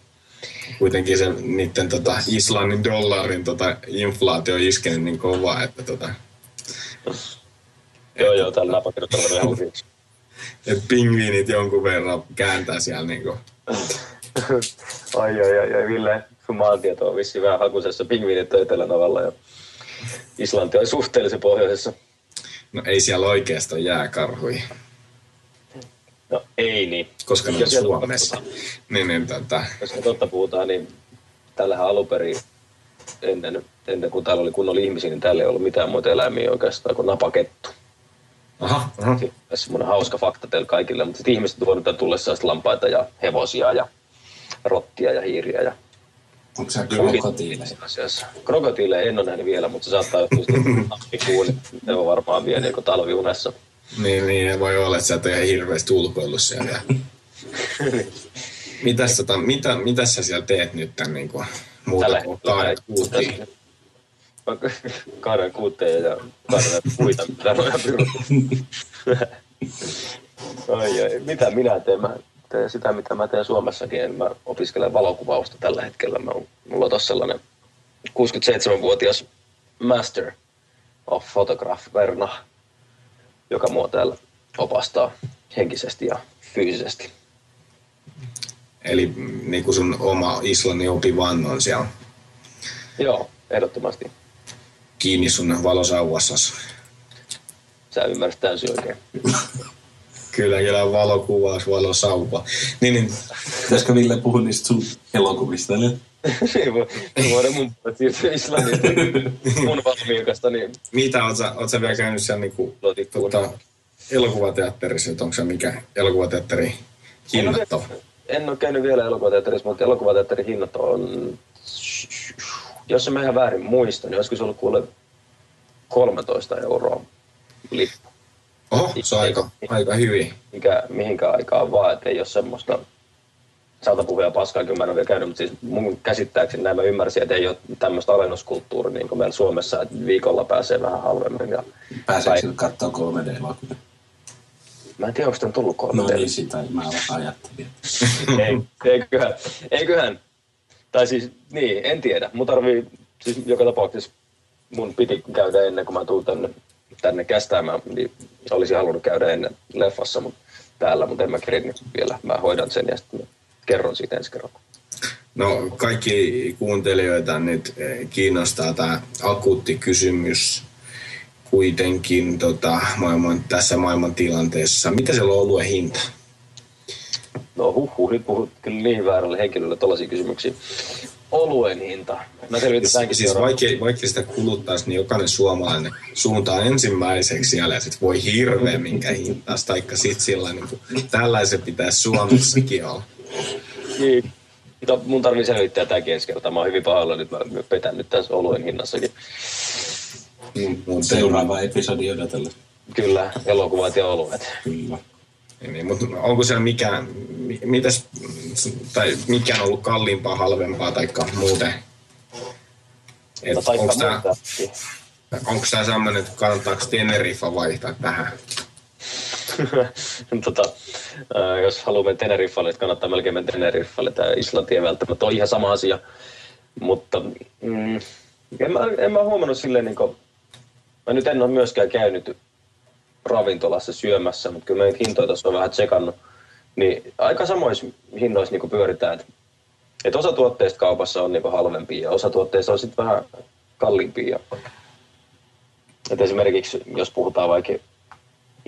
kuitenkin se niiden tota, Islannin dollarin tota, inflaatio on iskenyt niin kovaa, että tota, Joo, joo, tällä napakertoilla ihan hyviksi. Että pingviinit jonkun verran kääntää siellä niinku. ai, ai, ai, ai, Ville, sun maantieto on vissiin vähän hakusessa. Pingviinit on etelänavalla ja Islanti on suhteellisen pohjoisessa. No ei siellä oikeastaan jääkarhui. No ei niin. Koska ne on Suomessa. Niin, niin, tota... Jos me totta puhutaan, niin tällähän alunperin ennen, ennen kuin täällä oli kunnolla ihmisiä, niin täällä ei ollut mitään muita eläimiä oikeastaan kuin napakettu. Aha, aha. Tässä semmoinen hauska fakta teille kaikille, mutta sitten ihmiset tuonut tullessa lampaita ja hevosia ja rottia ja hiiriä ja Onko se krokotiileja? Krokotiileja en ole nähnyt vielä, mutta se saattaa johtua sitten Ne on varmaan vielä niin talviunessa. Niin, niin, voi olla, että sä et ole ihan hirveästi ulkoillut siellä. mitäs, tota, mitä, mitä sä siellä teet nyt tämän niin kuin, muuta kuin kaadan kuutiin? Kaadan kuuteen ja kaadan puita, mitä Ai, ai, mitä minä teen? Mä teen sitä, mitä mä teen Suomessakin. Mä opiskelen valokuvausta tällä hetkellä. Mä, mulla on tossa sellainen 67-vuotias Master of Photograph Verna joka mua täällä opastaa henkisesti ja fyysisesti. Eli niin kuin sun oma Islannin opivan on siellä? Joo, ehdottomasti. Kiinni sun valosauvassas. Sä ymmärrät täysin oikein. kyllä, kyllä valokuvaus, valosauva. Niin, niin. Pitäisikö Ville puhua niistä sun elokuvista? Eli? niin voi, voidaan mun puolesta siirtyä Islannista mun valmiikasta, niin Mitä, oot sä, oot sä vielä käynyt siellä niinku, tuota, elokuvateatterissa, että onko se mikä elokuvateatteri hinnattava? en ole käynyt vielä elokuvateatterissa, mutta elokuvateatterin hinnat on, jos mä ihan väärin muistan, niin olisiko se ollut kuule 13 euroa lippu. Oho, se on aika, aika hyvin. Mikä, mihinkään aikaan vaan, että ei ole semmoista saatapuhua paskaa, kyllä mä en ole vielä käynyt, mutta siis mun käsittääkseni näin mä ymmärsin, että ei ole tämmöistä alennuskulttuuria niin kuin meillä Suomessa, että viikolla pääsee vähän halvemmin. Ja Pääseekö sillä katsoa 3D-elokuvia? Mä en tiedä, onko tämän tullut kolme No niin, sitä mä ajattelin. Ei, eiköhän, eiköhän. Tai siis, niin, en tiedä. Mun tarvii, siis joka tapauksessa mun piti käydä ennen kuin mä tuun tänne, tänne kästäämään, niin olisin halunnut käydä ennen leffassa mutta täällä, mutta en mä kerinyt vielä. Mä hoidan sen ja sitten kerron siitä ensi kerralla. No kaikki kuuntelijoita nyt eh, kiinnostaa tämä akuutti kysymys kuitenkin tota, maailman, tässä maailman tilanteessa. Mitä se on oluen hinta? No huh, nyt puhut kyllä niin väärälle henkilölle tällaisia kysymyksiä. Oluen hinta. Mä selvitän tämänkin Siis seuraavaksi. vaikka, vaikka sitä kuluttaisi, niin jokainen suomalainen suuntaa ensimmäiseksi siellä ja sit voi hirveä minkä hintaisi, taikka sit sillä niin kuin, tällaisen pitäisi Suomessakin olla. Niin. Mutta mun tarvii selvittää tämäkin ensi kertaa. Mä oon hyvin pahalla nyt. Mä petän nyt tässä oluen hinnassakin. Mutta, Seuraava episodi odotella. Kyllä, elokuvat ja oluet. Kyllä. niin, mutta onko siellä mikään, mi- mitäs, tai mikä on ollut kalliimpaa, halvempaa tai muuten? Et No taikka onko tämä onko tämä sellainen, että kannattaako Teneriffa vaihtaa tähän? Tota, ää, jos haluaa mennä Teneriffalle, että kannattaa melkein mennä Teneriffalle. Tämä Islanti ei välttämättä ole ihan sama asia. Mutta mm, en, mä, en mä huomannut silleen, niin kuin, mä nyt en ole myöskään käynyt ravintolassa syömässä, mutta kyllä mä niitä hintoja tässä on vähän tsekannut. Niin aika samoissa hinnoissa niin pyöritään. Että et osa tuotteista kaupassa on niin halvempia ja osa tuotteista on sitten vähän kalliimpia. Et esimerkiksi jos puhutaan vaikka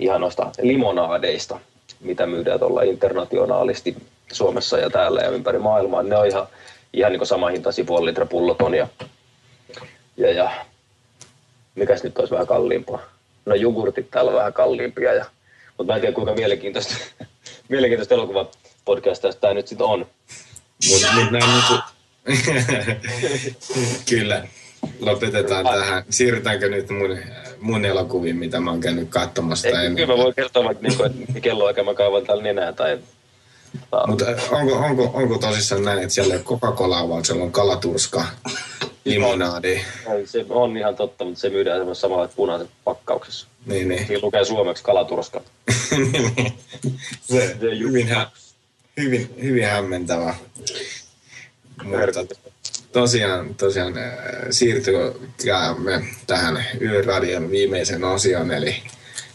ihan noista limonaadeista, mitä myydään tuolla internationaalisti Suomessa ja täällä ja ympäri maailmaa. Ne on ihan, ihan niin sama hintaisia puoli litra pulloton ja, ja, ja mikäs nyt olisi vähän kalliimpaa. No jogurtit täällä on vähän kalliimpia, ja, mutta mä en tiedä kuinka mielenkiintoista, mielenkiintoista elokuvapodcasta tämä nyt sitten on. Mutta mut näin niinku... Kyllä. Lopetetaan tähän. Siirrytäänkö nyt mun, mun elokuviin, mitä mä oon käynyt katsomassa? Ei, kyllä mä voin kertoa vaikka, niin kuin, että kelloaika mä kaivan täällä nenää tai... Mutta onko, onko, onko tosissaan näin, että siellä ei ole Coca-Colaa, vaan siellä on kalaturska, limonaadi. Ei, Se on ihan totta, mutta se myydään semmoisessa samalla punaisessa pakkauksessa. Niin, niin. Siinä lukee suomeksi kalaturska. Se hyvin, hä- hyvin, hyvin hämmentävä. Mutta tosiaan, tosiaan äh, siirtykäämme tähän Yöradion viimeisen osion, eli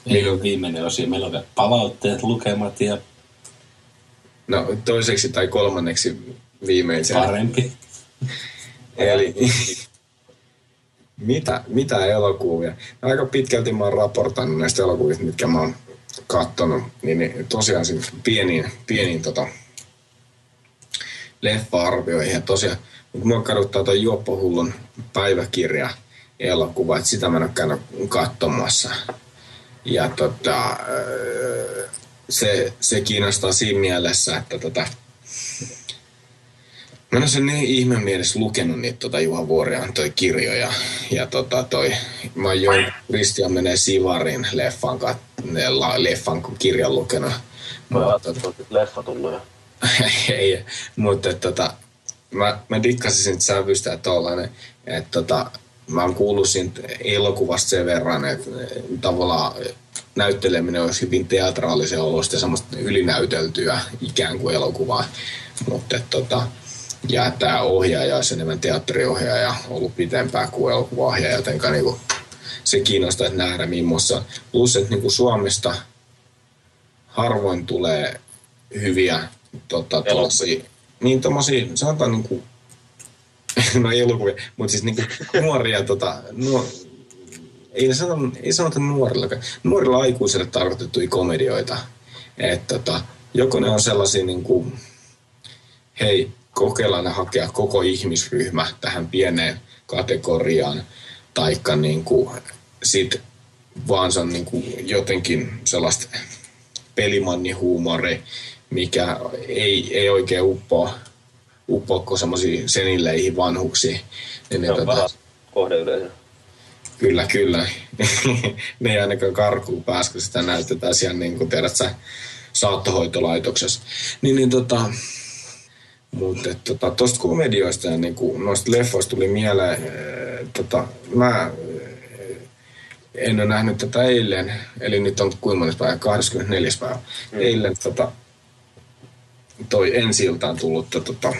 Ei ole viimeinen osio. Meillä on vielä palautteet, lukemat ja no, toiseksi tai kolmanneksi viimeisen. parempi. Eli mitä, mitä elokuvia? Aika pitkälti mä oon raportannut näistä elokuvista, mitkä mä oon kattonut. Niin, niin tosiaan siis pieniin, pieniin tota, leffa-arvioihin. Ja tosiaan, mua kaduttaa toi Juoppohullun päiväkirja elokuva, että sitä mä en ole käynyt katsomassa. Ja tota, öö, se, se kiinnostaa siinä mielessä, että tota, Mä en ole sen niin ihme mielessä lukenut niitä tota Juha Vuorian toi kirjoja. Ja tota toi, mä oon jo Kristian menee Sivarin leffan, kat- la- leffan kirjan lukenut. Mä Mutta, ajattelin, että on leffa tullut jo. ei, mutta tota, mä, mä dikkasin siitä sävystä, että tollanen, että tota, mä oon kuullut siitä elokuvasta sen verran, että tavallaan näytteleminen olisi hyvin teatraalisen olosta ja semmoista ylinäyteltyä ikään kuin elokuvaa. Mutta tota, ja tämä ohjaaja olisi enemmän teatteriohjaaja ollut pitempään kuin elokuvaohjaaja, jotenka niinku, se kiinnostaa nähdä millaista. Plus, että niinku Suomesta harvoin tulee hyviä tota, tuollaisia, niin tommosia, sanotaan niinku, no ei elokuvia, mutta siis niinku nuoria, tota, no, ei, sanota, ei sanota nuorilla, nuorilla aikuisille tarkoitettuja komedioita. Että tota, joko ne on sellaisia niinku, hei, kokeillaan hakea koko ihmisryhmä tähän pieneen kategoriaan, taikka niin kuin sit vaan se on niin kuin jotenkin sellaista pelimannihuumori, mikä ei, ei oikein uppoa, uppoa semmoisiin senilleihin vanhuksiin. Niin se on tota, kohdeyleisö. Kyllä, kyllä. ne ei ainakaan karkuun pääs, kun sitä näytetään siellä, niin kuin tiedät sä, saattohoitolaitoksessa. Niin, niin tota, mutta tota, tuosta komedioista ja niin noista leffoista tuli mieleen, ee, tota, mä en ole nähnyt tätä eilen, eli nyt on kuinka päivä, 24. päivä. Mm. Eilen tota, toi ensi iltaan tullut tota,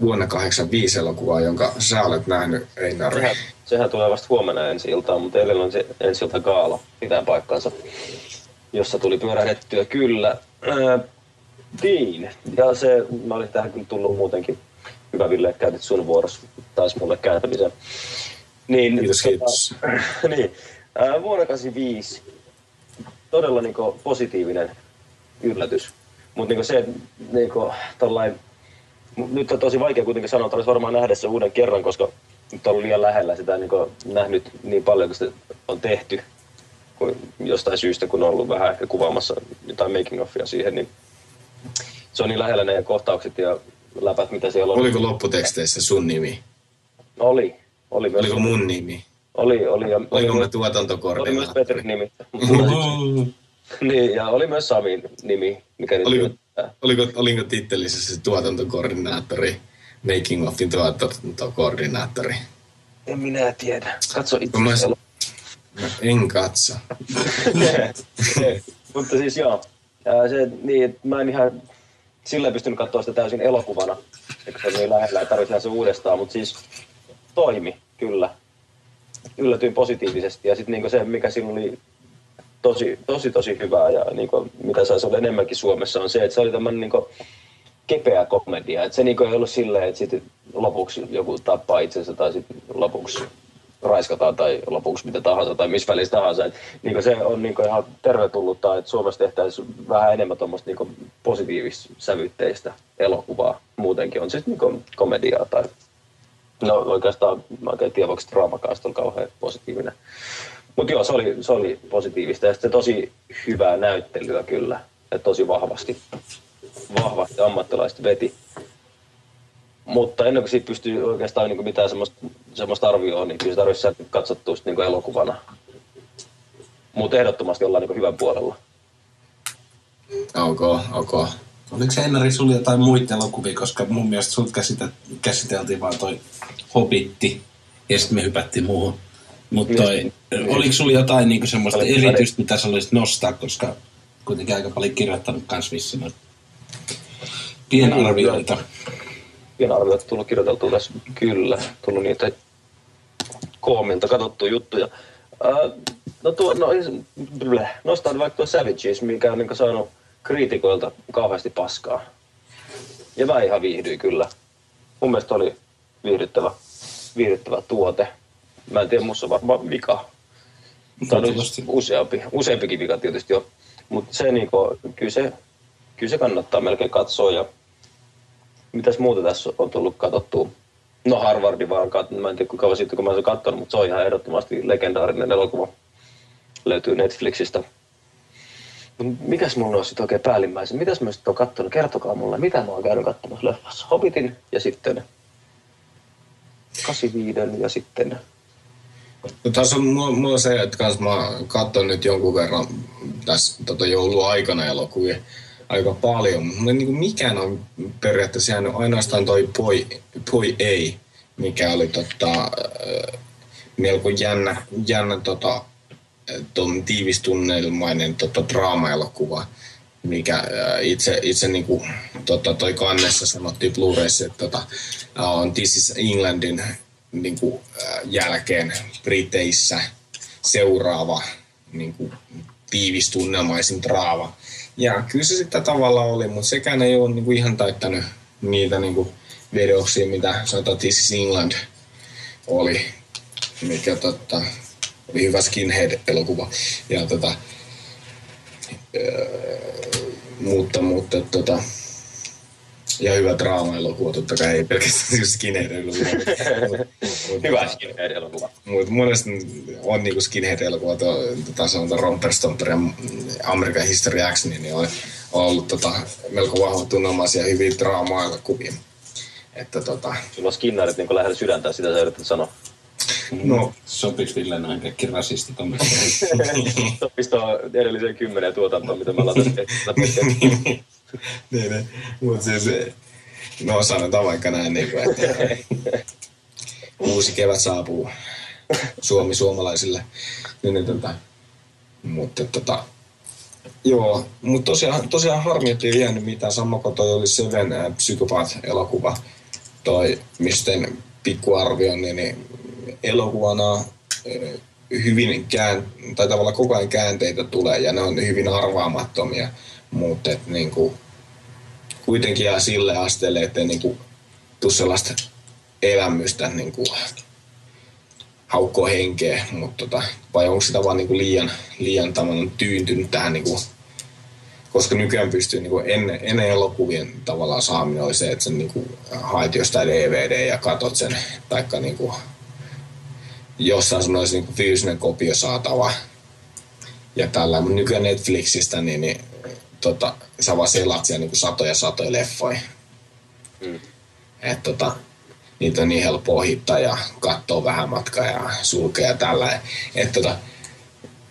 vuonna 85 elokuvaa, jonka sä olet nähnyt, Einari. Sehän, sehän tulee vasta huomenna ensi iltaan, mutta eilen on se ensi ilta gaala, pitää paikkansa, jossa tuli pyörähdettyä kyllä. Ää, niin, ja se, mä olin tähän kyllä tullut muutenkin hyvä Ville, käytit sun vuorossa taas mulle kääntämisen. Niin, kiitos, tota, kiitos. niin, ää, vuonna 85 todella niin positiivinen yllätys. Mutta niin se, niin kuin, tollain, nyt on tosi vaikea kuitenkin sanoa, että olisi varmaan nähdä se uuden kerran, koska nyt on liian lähellä sitä niin kuin, nähnyt niin paljon, kun se on tehty kun jostain syystä, kun on ollut vähän ehkä kuvaamassa jotain making offia siihen, niin se on niin lähellä ne kohtaukset ja läpät, mitä siellä on. Oliko lopputeksteissä sun nimi? Oli. oli myös Oliko mun nimi? Oli, oli. Ja Oliko oli, mä tuotantokoordinaattori? Oli myös Petrin nimi. niin, ja oli myös Samin nimi, mikä oliko, oliko, oliko tittelissä se tuotantokoordinaattori, Making Offin tuotantokoordinaattori? En minä tiedä. Katso itse. Mä, mä en katso. Mutta siis joo, se, niin, mä en ihan sillä pystynyt katsoa sitä täysin elokuvana, eikö se on niin lähellä, että tarvitsee se uudestaan, mutta siis toimi, kyllä. Yllätyin positiivisesti ja sitten niinku se, mikä siinä oli tosi, tosi, tosi hyvää ja niinku, mitä saisi olla enemmänkin Suomessa on se, että se oli tämmöinen niinku kepeä komedia. Että se niinku ei ollut silleen, että sitten lopuksi joku tappaa itsensä tai sitten lopuksi raiskataan tai lopuksi mitä tahansa tai missä välissä tahansa. Et, niin se on niin ihan tervetullutta, että Suomessa tehtäisiin vähän enemmän tuommoista niin positiivis-sävytteistä elokuvaa. Muutenkin on siis niin komediaa tai no oikeastaan mä oikein tiedä, voiko draamakaasta on kauhean positiivinen. Mutta joo, se oli, se oli positiivista ja sitten tosi hyvää näyttelyä kyllä, ja tosi vahvasti, vahvasti ammattilaiset veti. Mutta ennen kuin siitä pystyy oikeastaan niin kuin mitään semmoista, semmoista arvioa, niin kyllä se tarvitsisi katsottua niin kuin elokuvana. Mutta ehdottomasti ollaan niin kuin hyvän puolella. Ok, ok. Oliko se Ennari sulla jotain muita elokuvia, koska mun mielestä sut käsite, käsiteltiin vaan toi Hobitti ja sitten me hypättiin muuhun. Mutta oliko sulla jotain niinku semmoista erityistä, mitä sä olisit nostaa, koska kuitenkin aika paljon kirjoittanut kans vissiin pienarvioita. Niin, pienarvioita tullut kirjoiteltua tässä. Kyllä, tullut niitä koomilta katsottuja juttuja. Uh, no tuo, no, bleh, nostan vaikka tuo Savages, mikä on niin saanut kriitikoilta kauheasti paskaa. Ja mä ihan viihdyin kyllä. Mun mielestä oli viihdyttävä, viihdyttävä tuote. Mä en tiedä, musta on varmaan vika. Tai on useampi, useampikin vika tietysti jo. Mutta se, niinku, kyllä se, kyllä se kannattaa melkein katsoa ja mitäs muuta tässä on tullut katsottua? No Harvardi vaan, kat- mä en tiedä kuinka kauan sitten kun mä olen katsonut, mutta se on ihan ehdottomasti legendaarinen elokuva. Löytyy Netflixistä. Mikäs mulla on sitten oikein päällimmäisen? Mitäs mä sitten oon katsonut? Kertokaa mulle, mitä mä oon käynyt katsomassa leffassa. Hobbitin ja sitten 85 ja sitten... No, tässä on mulla, mulla se, että kans mä katson nyt jonkun verran tässä tota jouluaikana elokuvia aika paljon. Ei niin mikään on periaatteessa jäänyt ainoastaan toi Poi, Poi Ei, mikä oli tota, melko jännä, jännä tota, ton tiivistunnelmainen tota, draama-elokuva, mikä äh, itse, itse niin kuin, tota, toi kannessa sanottiin Blu-rayssa, että tota, on This is Englandin niin kuin, jälkeen Briteissä seuraava niin kuin, tiivistunnelmaisin draama ja kyllä se sitten tavallaan oli, mutta sekään ei ole niinku ihan täyttänyt niitä niinku vedoksia, mitä sanotaan This is England oli, mikä totta, oli hyvä skinhead-elokuva. Ja tota, öö, mutta, mutta tota, ja hyvä draama-elokuva, totta kai ei pelkästään siis skinhead-elokuva. Hyvä skinhead-elokuva. Mutta monesti on niinku skinhead-elokuva, tota, sanotaan Romper Stomper ja American History X, niin on, on ollut tota, melko vahva tunnelmaisia hyviä draama-elokuvia. Että tota... Sulla on skinnarit niin lähellä sydäntä, sitä sä yrität sanoa. No. Sopisi Ville noin kaikki rasistikommentteihin. Sopisi tuohon edelliseen kymmeneen tuotantoon, mitä me ollaan tässä tehty. niin, niin. Mutta siis, no sanotaan vaikka näin, niin kuin, että uusi kevät saapuu Suomi suomalaisille. Niin, niin, tota, mutta tota, joo, mutta tosiaan, tosiaan harmi, että ei jäänyt mitään. Sama kuin toi oli Seven äh, Psychopath-elokuva, toi misten pikkuarvio, niin, niin elokuvana äh, hyvin kään, tai tavallaan koko ajan käänteitä tulee ja ne on hyvin arvaamattomia, mutta niin kuin, kuitenkin jää sille asteelle, ettei niin kuin, tule sellaista elämystä niin kuin, haukkoa henkeä, mutta tota, vai onko sitä vaan niin kuin liian, liian tavallaan tyyntynyt tähän niin kuin, koska nykyään pystyy niin kuin ennen, ennen elokuvien tavallaan saaminen oli se, että sä niin kuin haet jostain DVD ja katot sen, taikka niin kuin jossain sun olisi niin kuin fyysinen kopio saatava ja tällä, mutta nykyään Netflixistä niin, niin tota, sä vaan selat siellä niin kuin satoja satoja leffoja. Mm. Et, tota, niitä on niin helppo ohittaa ja katsoa vähän matkaa ja sulkea ja tällä. Et, tota,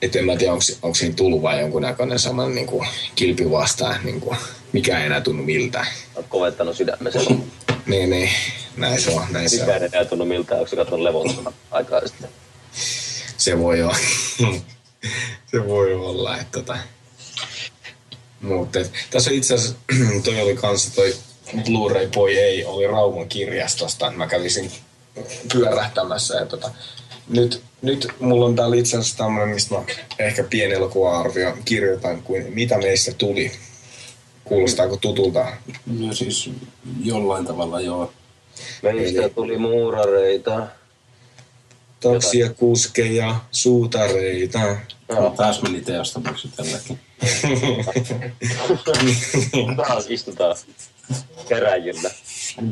et en mä tiedä, onko siinä tullut vai jonkunnäköinen saman niin kuin, kilpi vastaan, niin kuin, mikä ei enää tunnu miltään. Olet kovettanut sydämessä. niin, niin, näin se on. Näin Mikään ei enää tunnu miltään, onko se katsonut levottomana aikaa sitten? Se voi olla. se voi olla, että tota. Mutta tässä itse asiassa, toi oli kanssa toi Blu-ray Boy ei, oli Rauman kirjastosta. Mä kävisin pyörähtämässä ja tota, nyt, nyt mulla on täällä itse asiassa tämmöinen, mistä mä ehkä pieni elokuva-arvio kirjoitan, kuin mitä meistä tuli. Kuulostaako tutulta? No siis jollain tavalla joo. Meistä Eli... tuli muurareita. Taksia, kuskeja, suutareita. No. Taas meni teostomaksi tälläkin. Taas istutaan käräjillä.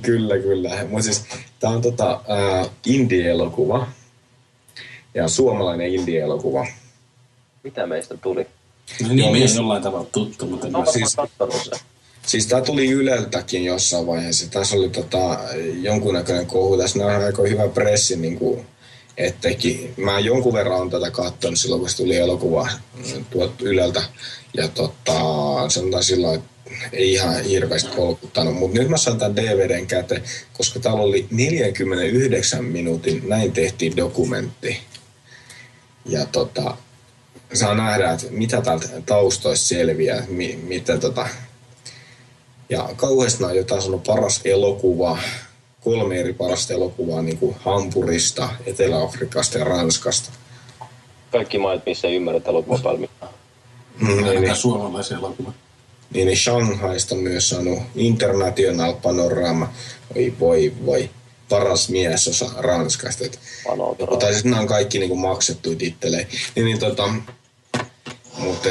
Kyllä, kyllä. Mutta siis, tämä on tota, uh, indie-elokuva. Ja suomalainen indie-elokuva. Mitä meistä tuli? No niin, me jollain tavalla tuttu, mutta en no, siis, Siis tämä tuli Yleltäkin jossain vaiheessa. Tässä oli tota, jonkunnäköinen kohu. Tässä on aika hyvä pressi niin kuin ettekin. Mä jonkun verran on tätä katsonut silloin, kun se tuli elokuva tuot Yleltä. Ja tota, sanotaan silloin, että ei ihan hirveästi kolkuttanut, mutta nyt mä saan tämän DVDn käteen, koska täällä oli 49 minuutin, näin tehtiin dokumentti. Ja tota, saa nähdä, että mitä täältä taustoista selviää, mi, mitä tota, ja kauheasti on jotain sanonut paras elokuva, kolme eri parasta elokuvaa niin kuin Hampurista, Etelä-Afrikasta ja Ranskasta. Kaikki maat, missä ei ymmärrä elokuvapalmintaa. Mm, niin, niin, suomalaisia elokuvia. Niin, niin Shanghaista myös saanut International Panorama. Oi voi voi. Paras miesosa Ranskasta. Et, tai siis nämä on kaikki niin kuin maksettu itselleen. Niin, niin tota, mutta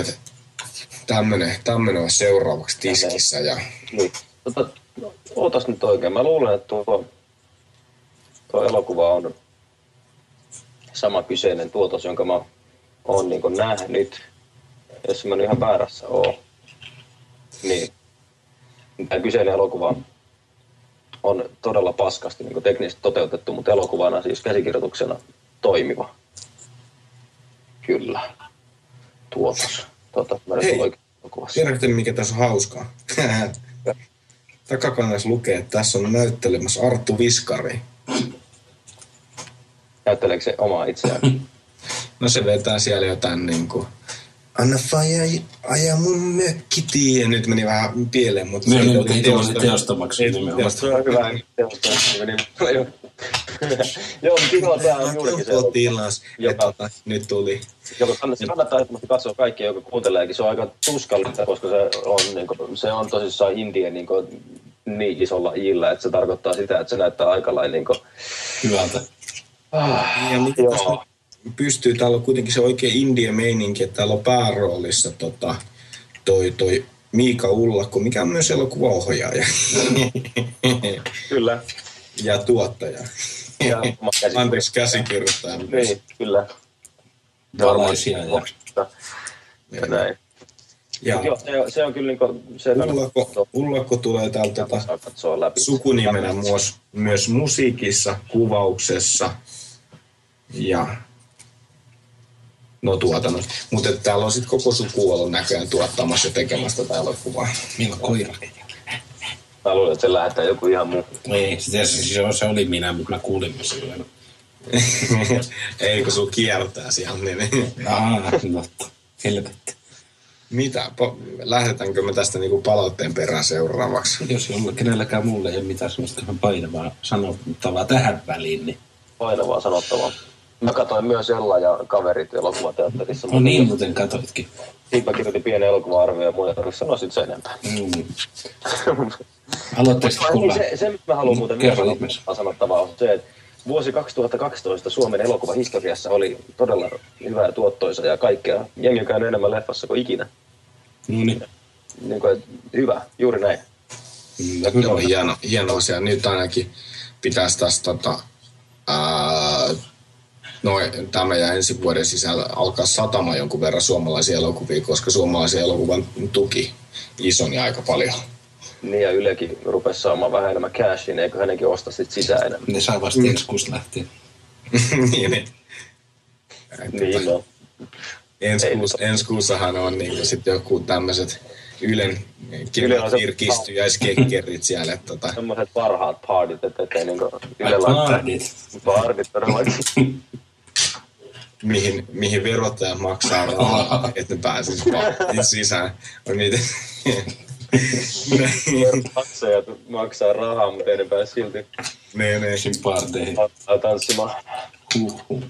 tämmönen, tämmönen on seuraavaksi tiskissä. Ja... Niin. Tota, ootas nyt oikein. Mä luulen, että tuo, tuo elokuva on sama kyseinen tuotos, jonka mä oon niin nähnyt, jos mä nyt ihan väärässä oon. Niin. Tämä kyseinen elokuva on todella paskasti niin teknisesti toteutettu, mutta elokuvana siis käsikirjoituksena toimiva. Kyllä. Tuotos. Tota, mä Hei, tiedätkö mikä tässä on hauskaa? Takakannassa lukee, että tässä on näyttelemässä Arttu Viskari. Näytteleekö se omaa itseään? no se vetää siellä jotain niin kuin, anna faija aja mun mökki ja nyt meni vähän pieleen, mutta niin, se oli niin, teosta, teostamaksi nimenomaan. Se on hyvä teostamaksi Joo, Timo, tämä on juurikin se. Tilas, joka, tota, nyt tuli. Joka kannattaa, kannattaa ehdottomasti katsoa kaikki, joka kuunteleekin. Se on aika tuskallista, koska se on, niin kuin, se on tosissaan indien niin, kuin, niin isolla iillä, että se tarkoittaa sitä, että se näyttää aika lailla niin kuin... hyvältä. Ah, ja mitä tässä pystyy, täällä on kuitenkin se oikein indie meininki, että täällä on pääroolissa tota, toi, toi Miika Ullakko, mikä on myös elokuvaohjaaja Kyllä. ja tuottaja. Ja. Anteeksi, käsikirjoittaja. Niin, kyllä. Valaisia ja ja näin. Ja Joo, se, on- se on kyllä niinku, se Ullakko, Ullakko tulee täältä tota, läpi. sukunimenä myös, myös musiikissa, kuvauksessa ja no tuotannossa. Mutta täällä on sitten koko suku ollut näköjään tuottamassa ja tekemässä tätä elokuvaa. Meillä on koira. Mä luulen, että se lähettää joku ihan muu. Ei, se, se, se, se oli minä, mutta mä kuulin mä silloin. Ei kun sun kiertää siellä. Niin. Aa, totta. Helvetti. Mitä? Po- lähdetäänkö me tästä niinku palautteen perään seuraavaksi? Jos jolla kenelläkään mulle ei ole mitään sellaista painavaa sanottavaa tähän väliin, niin Painavaa sanottavaa. Mä katsoin myös Ella ja kaverit elokuvateatterissa. no niin muuten katoitkin. Siitä mä kirjoitin pienen elokuva-arvio ja mun ei tarvitse sanoa sit sen enempää. Mm. Aloitteesta kuulla. se, se, mitä mä haluan muuten Kerro myös sanottavaa, on se, että vuosi 2012 Suomen elokuvahistoriassa oli todella hyvä ja tuottoisa ja kaikkea. Jengi on käynyt enemmän leffassa kuin ikinä. No niin. Niin kuin, hyvä, juuri näin. Mm, Joo, kyllä. hieno, hieno asia. Nyt ainakin pitäisi tässä tota, ää, no, tämä ja ensi vuoden sisällä alkaa satama jonkun verran suomalaisia elokuvia, koska suomalaisen elokuvan tuki ison ja aika paljon. Niin ja Ylekin rupesi saamaan vähän enemmän cashin, eikö hänenkin osta sit sisään enemmän. Ne saa vasta ensi kuussa lähtien. niin, niin. Niin no. Ensi, Ei kuussa, ensi kuussahan on niin sitten joku tämmöiset Ylen Yle on se- virkistyjäiskekkerit siellä. että Tota, Semmoiset parhaat partit, että ettei niinku laittaa paardit. partit todellakin. mihin, mihin verottaja maksaa rahaa, että ne pääsisi paattiin sisään. On niitä... Maksajat maksaa rahaa, mutta ei ne pääse silti ne, ne. Sin paardeihin. tanssimaan. Huhhuh.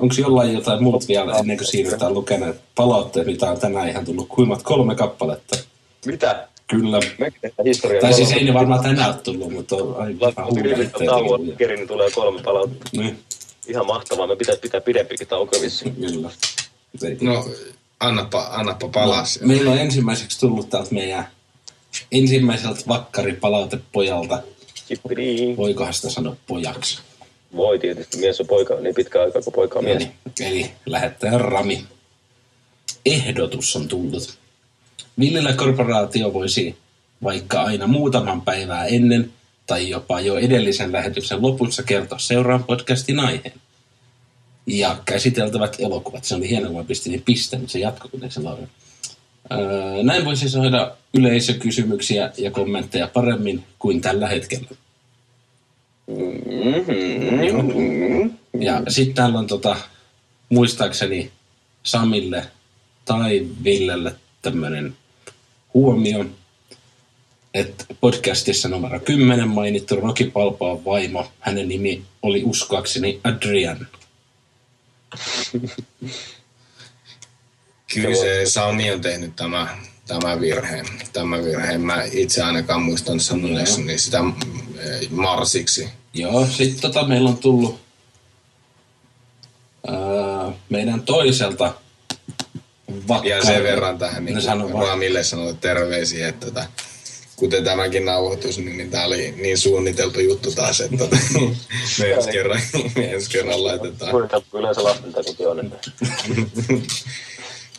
Onko jollain jotain muut vielä ennen kuin siirrytään lukemaan palautteet, mitä on tänään ihan tullut kuimat kolme kappaletta? Mitä? Kyllä. Historiaa. Tai siis ei ne varmaan tänään tullut, mutta on aivan niin tulee kolme palautetta. Niin, Ihan mahtavaa. Me pitäisi pitää pidempikin tauko vissiin. kyllä. No, annapa, annapa palas. No, meillä on ensimmäiseksi tullut täältä meidän ensimmäiseltä vakkaripalautepojalta. Voikohan sitä sanoa pojaksi? Voi tietysti. Mies on poika niin pitkä aikaa kuin poika on mies. Eli, eli lähettäjä Rami. Ehdotus on tullut. Villillä korporaatio voisi vaikka aina muutaman päivää ennen tai jopa jo edellisen lähetyksen lopussa kertoa seuraavan podcastin aiheen. Ja käsiteltävät elokuvat. Se oli hienoa, kun mä pistin niin piste, mutta se jatkoi kuitenkin se Laura. Öö, näin voisi saada yleisökysymyksiä ja kommentteja paremmin kuin tällä hetkellä. Mm-hmm. Ja sitten täällä on tota, muistaakseni Samille tai Villelle tämmöinen huomio, että podcastissa numero 10 mainittu Rocky Palpoon vaimo, hänen nimi oli uskoakseni Adrian. Kyllä se Sami on tehnyt tämä, tämä virheen. Tämä virheen. Mä itse ainakaan muistan sanoneessani sitä mm, eh, Marsiksi. Joo, sitten tota meillä on tullut ää, meidän toiselta vakkari. Ja sen verran tähän No niin sano vaan. Ramille sanoa terveisiä, että tota, kuten tämäkin nauhoitus, niin, niin tämä oli niin suunniteltu juttu taas, että tota, me ensi kerran, me ensi kerran laitetaan. Suunniteltu yleensä lastentakoti on. Että.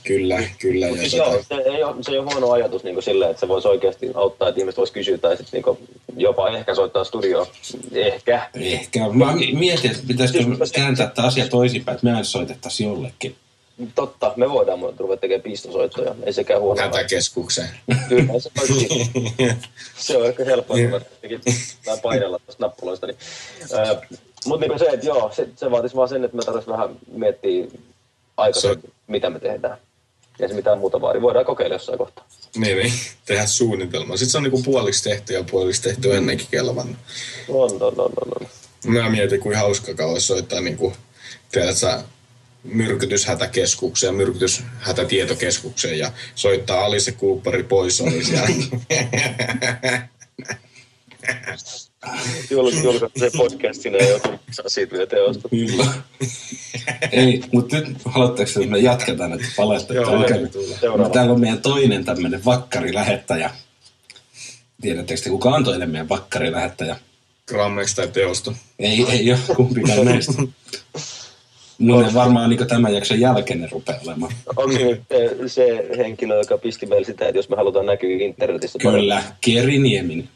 Kyllä, kyllä. Ja Siis tota, joo, se ei, ole, se ei ole huono ajatus niin silleen, että se voisi oikeasti auttaa, että ihmiset voisi kysyä tai sitten niin jopa ehkä soittaa studioon. Ehkä. Ehkä. Mä mietin, että pitäisikö Siis- kääntää tämä asia toisinpäin, että me soitettaisiin jollekin. Totta, me voidaan ruveta tekemään pistosoittoja. Ei sekään huono hätäkeskukseen. Kyllä, se, olisi, se on ehkä helppoa, kun mä painella tuosta nappuloista. Niin. Mutta niin se, että joo, se, se vaatisi vaan sen, että me tarvitsisi vähän miettiä aikaisemmin, mitä me tehdään. Ja se mitään muuta vaadi. Voidaan kokeilla jossain kohtaa. niin, niin, tehdä suunnitelma. Sitten se on niinku puoliksi tehty ja puoliksi tehty ennenkin kelvannut. On, on, on, on. on. Mä mietin, kuin hauska olisi soittaa niinku, tiedät sä, myrkytyshätäkeskukseen, myrkytyshätätietokeskukseen ja soittaa Alice Cooperi pois oli siellä. Se podcastina ja joutuu maksaa siitä vielä teosta. Kyllä. Ei, mutta nyt haluatteko, että me jatketaan, että palatte Joo. Täällä on meidän toinen tämmöinen vakkarilähettäjä. Tiedättekö te, kuka on toinen meidän vakkarilähettäjä? Grammeksi tai teosta. Ei, ei ole kumpikaan näistä. Mutta varmaan niin tämän jakson jälkeen ne rupeaa olemaan. Onko se nyt eh, se henkilö, joka pisti meille sitä, että jos me halutaan näkyä internetissä Kyllä, Keri Nieminen.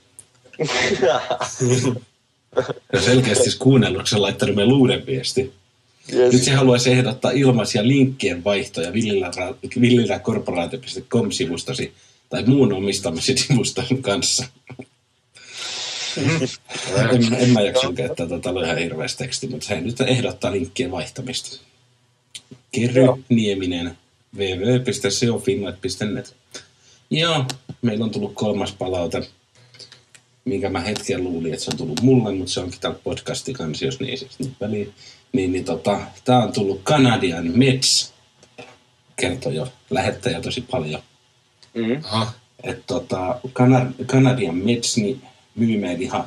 Ja selkeästi kuunnellut, se laittanut meille uuden viesti. Nyt yes. se haluaisi ehdottaa ilmaisia linkkien vaihtoja villilläkorporaatio.com-sivustasi tai muun omistamasi sivuston kanssa. En, en mä jaksa käyttää tätä tota ihan hirveästi teksti, mutta se nyt ehdottaa linkkien vaihtamista. Kerry Joo. Nieminen www.seofinnet.net Joo, meillä on tullut kolmas palaute, minkä mä hetken luulin, että se on tullut mulle, mutta se onkin täällä podcastin kansiossa, niin siis nyt väliin. Niin, niin tota, tää on tullut Canadian Mets, kertoi jo lähettäjä tosi paljon. Mm. Aha. Että tota, Kana- Canadian Mets niin myy meille ihan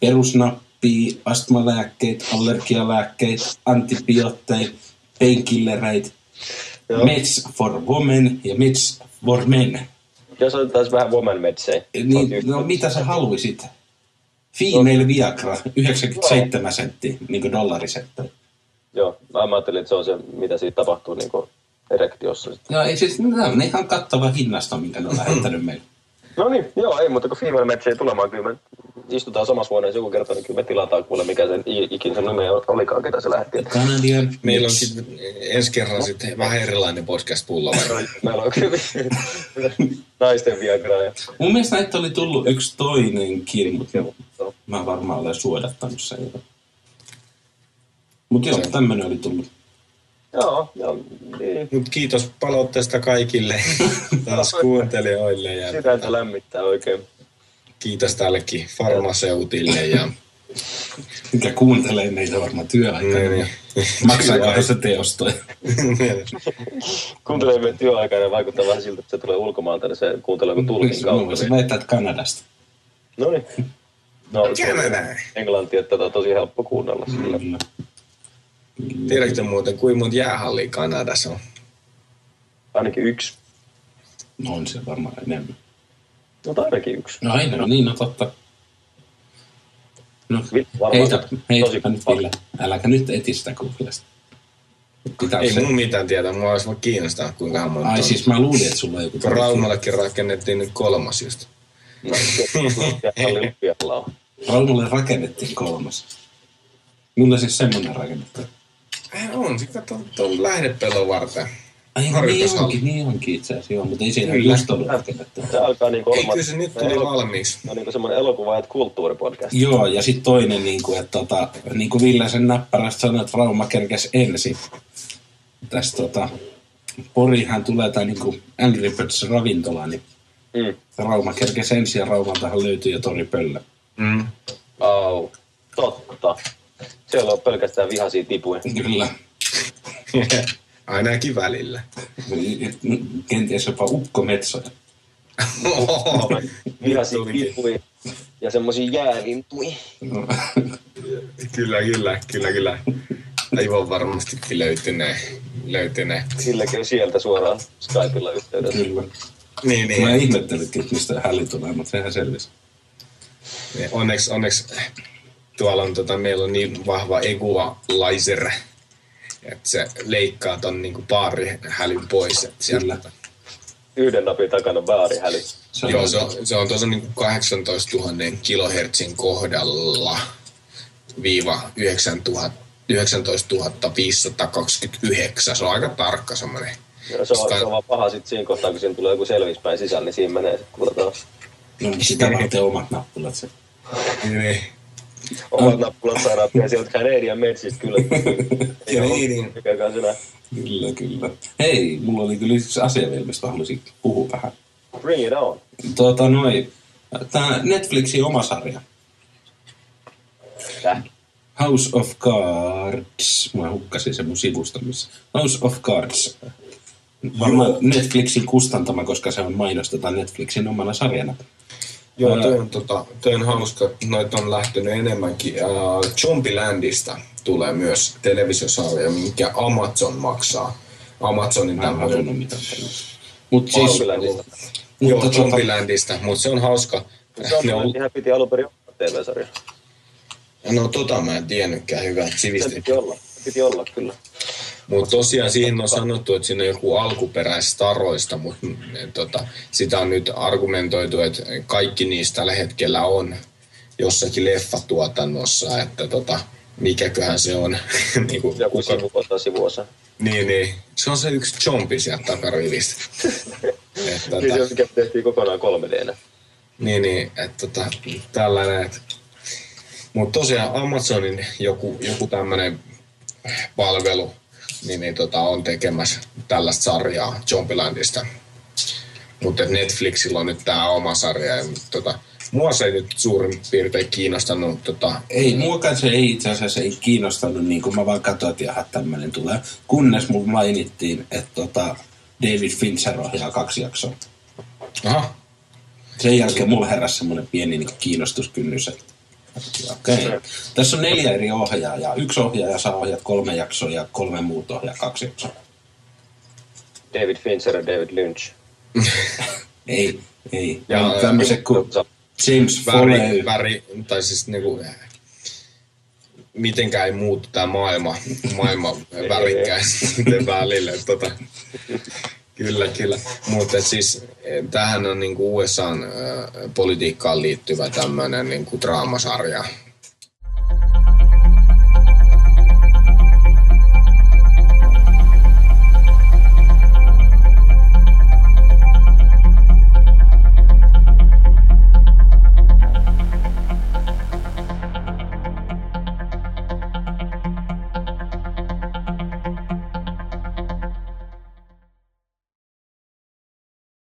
perusnappia, astmalääkkeitä, allergialääkkeitä, antibiootteita, painkillereitä. Meds for women ja Meds for men. Jos otetaan vähän woman metsejä. Niin, no mitä sä haluisit? Female Viagra, 97 senttiä, niin kuin dollarisetti. Joo, mä ajattelin, että se on se, mitä siitä tapahtuu niin erektiossa. sitten. Joo, ei siis, nämä on ihan kattava hinnasta, minkä ne on lähettänyt meille. No niin, joo, ei, mutta kun female match ei tulemaan, kyllä me istutaan samassa huoneessa joku kerta, niin kyllä me tilataan kuule, mikä sen i- ikin sen nimi olikaan, ketä se lähetti. Canadian Meillä Meds. onkin ensi kerran sitten vähän erilainen podcast-pulla. Meillä on kyllä naisten viagraa ja Mun mielestä näitä oli tullut yksi toinenkin, mutta mä varmaan olen suodattanut sen jo. Mutta joo, tämmönen oli tullut. Joo, joo, niin. Mut kiitos palautteesta kaikille taas kuuntelijoille ja Sydäntä lämmittää oikein. kiitos tällekin farmaseutille ja Mikä kuuntelee meitä varmaan työaikana. Niin, ja niin. Maksaako se teostoja? Kuuntelee meidän työaikana ja vaikuttaa vähän siltä, että se tulee ulkomailta, niin se kuuntelee kuin tulkin Mä kautta. voisin Niin. väittää, että Kanadasta. No niin. No. Englanti, että tätä on tosi helppo kuunnella sillä. Kyllä. Tiedätkö muuten, kuinka monta jäähallia Kanadassa on? Ainakin yksi. No on se varmaan enemmän. No tai ainakin yksi. No aina, no niin, no totta. No, heitä, tosi heitä nyt paljon. Ville. Äläkä nyt eti sitä Googlesta. Pitää Ei se... mun mitään tietää, mua olisi vaan kiinnostaa kuinka monta Ai on. siis mä luulin, että sulla on joku... Kun Raumallekin rakennettiin nyt kolmas just. No, ja Olympialla on. Raumalle rakennettiin kolmas. Mulla siis semmonen rakennettu. Eh, On, se kato tuon lähdepellon varten. Ai niin Harjoitushalli. onkin, niin onkin itse asiassa, joo, mutta ei siinä Kyllä. just ollut rakennettu. Se alkaa niinku Ei, olemaan... kyllä se nyt tuli valmiiksi. No niinku semmoinen elokuva- ja kulttuuripodcast. Joo, ja sitten toinen, niin kuin, että tota, niin kuin Ville sen näppärästi sanoi, että Rauma kerkesi ensin. Tästä tota, Porihan tulee tämä niin kuin Angry Birds ravintola, niin Mm. Rauma kerkesi ensin ja Raumaltahan löytyy jo Tori Pöllö. Mm. Au. Totta. Siellä on pelkästään vihaisia tipuja. Kyllä. Ainakin välillä. Kenties jopa ukkometsoja. Vihaisia tipuja ja semmoisia jäälintuja. Kyllä, kyllä, kyllä, kyllä. Aivan varmastikin löytynee. löytynee. Silläkin on sieltä suoraan Skypella yhteydessä. Kyllä. Niin, Mä niin. ihmettelinkin, että mistä häli tulee, mutta sehän selvisi. niin onneksi, onneksi tuolla on, tota, meillä on niin vahva equalizer, että se leikkaa ton niinku baarihälyn pois. Että sieltä, Kyllä. Yhden napin takana baarihäly. Se on Joo, se on, se on tuossa niinku 18 000 kilohertsin kohdalla viiva 9000 19 529. Se on aika tarkka semmoinen. Ja se, on, se on vaan paha sit siinä kohtaa, kun siinä tulee joku selvispäin sisällä, niin siinä menee sitten kuule taas. No, sitä varten omat nappulat se. Niin. Omat nappulat saadaan ja sieltä Canadian metsistä kyllä. Ei ole Canadian. mikään sinä. Kyllä, kyllä. Hei, mulla oli kyllä yksi asia vielä, mistä haluaisin puhua vähän. Bring it on. Tuota noin, tämä Netflixin oma sarja, Täh. House of Cards, mä hukkasin sen mun sivusta, missä House of Cards, varmaan Netflixin kustantama, koska se on mainostetaan Netflixin omana sarjana. Joo, toi on, tota, toi on hauska. Noita on lähtenyt enemmänkin. Uh, Zombielandista tulee myös televisiosarja, minkä Amazon maksaa. Amazonin tämmöinen... Mutta siis, Zombielandista. Joo, mutta tota- Zombielandista, mutta se on hauska. Zombielandihan piti alun perin olla TV-sarja. no tota mä en tiennytkään, hyvä, että Se piti olla. Se piti olla, kyllä. Mutta tosiaan siihen on sanottu, että siinä on joku alkuperäistaroista, mutta tota, sitä on nyt argumentoitu, että kaikki niistä tällä hetkellä on jossakin leffatuotannossa, että tota, mikäköhän se on. niin, kuin, Joku kuka, sivuosa, sivuosa. niin, niin, se on se yksi chompi sieltä takarivistä. että, Niin se tota, mikä tehtiin kokonaan 3D. niin, niin, että tota, tällainen. Että. Mutta tosiaan Amazonin joku, joku tämmöinen palvelu niin, niin tota, on tekemässä tällaista sarjaa Zombielandista. Mutta Netflixillä on nyt tämä oma sarja. Ja, tota, mua se ei nyt suurin piirtein kiinnostanut. Tota, ei, muakaan se ei itse asiassa ei kiinnostanut, niin kuin mä vaan katsoin, että jaha, tämmöinen tulee. Kunnes mulla mainittiin, että tota, David Fincher ohjaa kaksi jaksoa. aha, Sen jälkeen mulla heräsi semmoinen pieni niin kiinnostuskynnys, että okei. Okay. Tässä on neljä eri ohjaajaa. Yksi ohjaaja saa ohjata kolme jaksoa ja kolme muuta ohjaa kaksi jaksoa. David Fincher ja David Lynch. Ei, ei. Ja, Ja, tämmöiset kuin James väri, Foley. väri, tai siis niinku, mitenkään ei muutu tämä maailma, maailma värikkäisten välille. Tota, kyllä, kyllä. Mutta siis tähän on niinku USAn äh, politiikkaan liittyvä tämmöinen niinku draamasarja.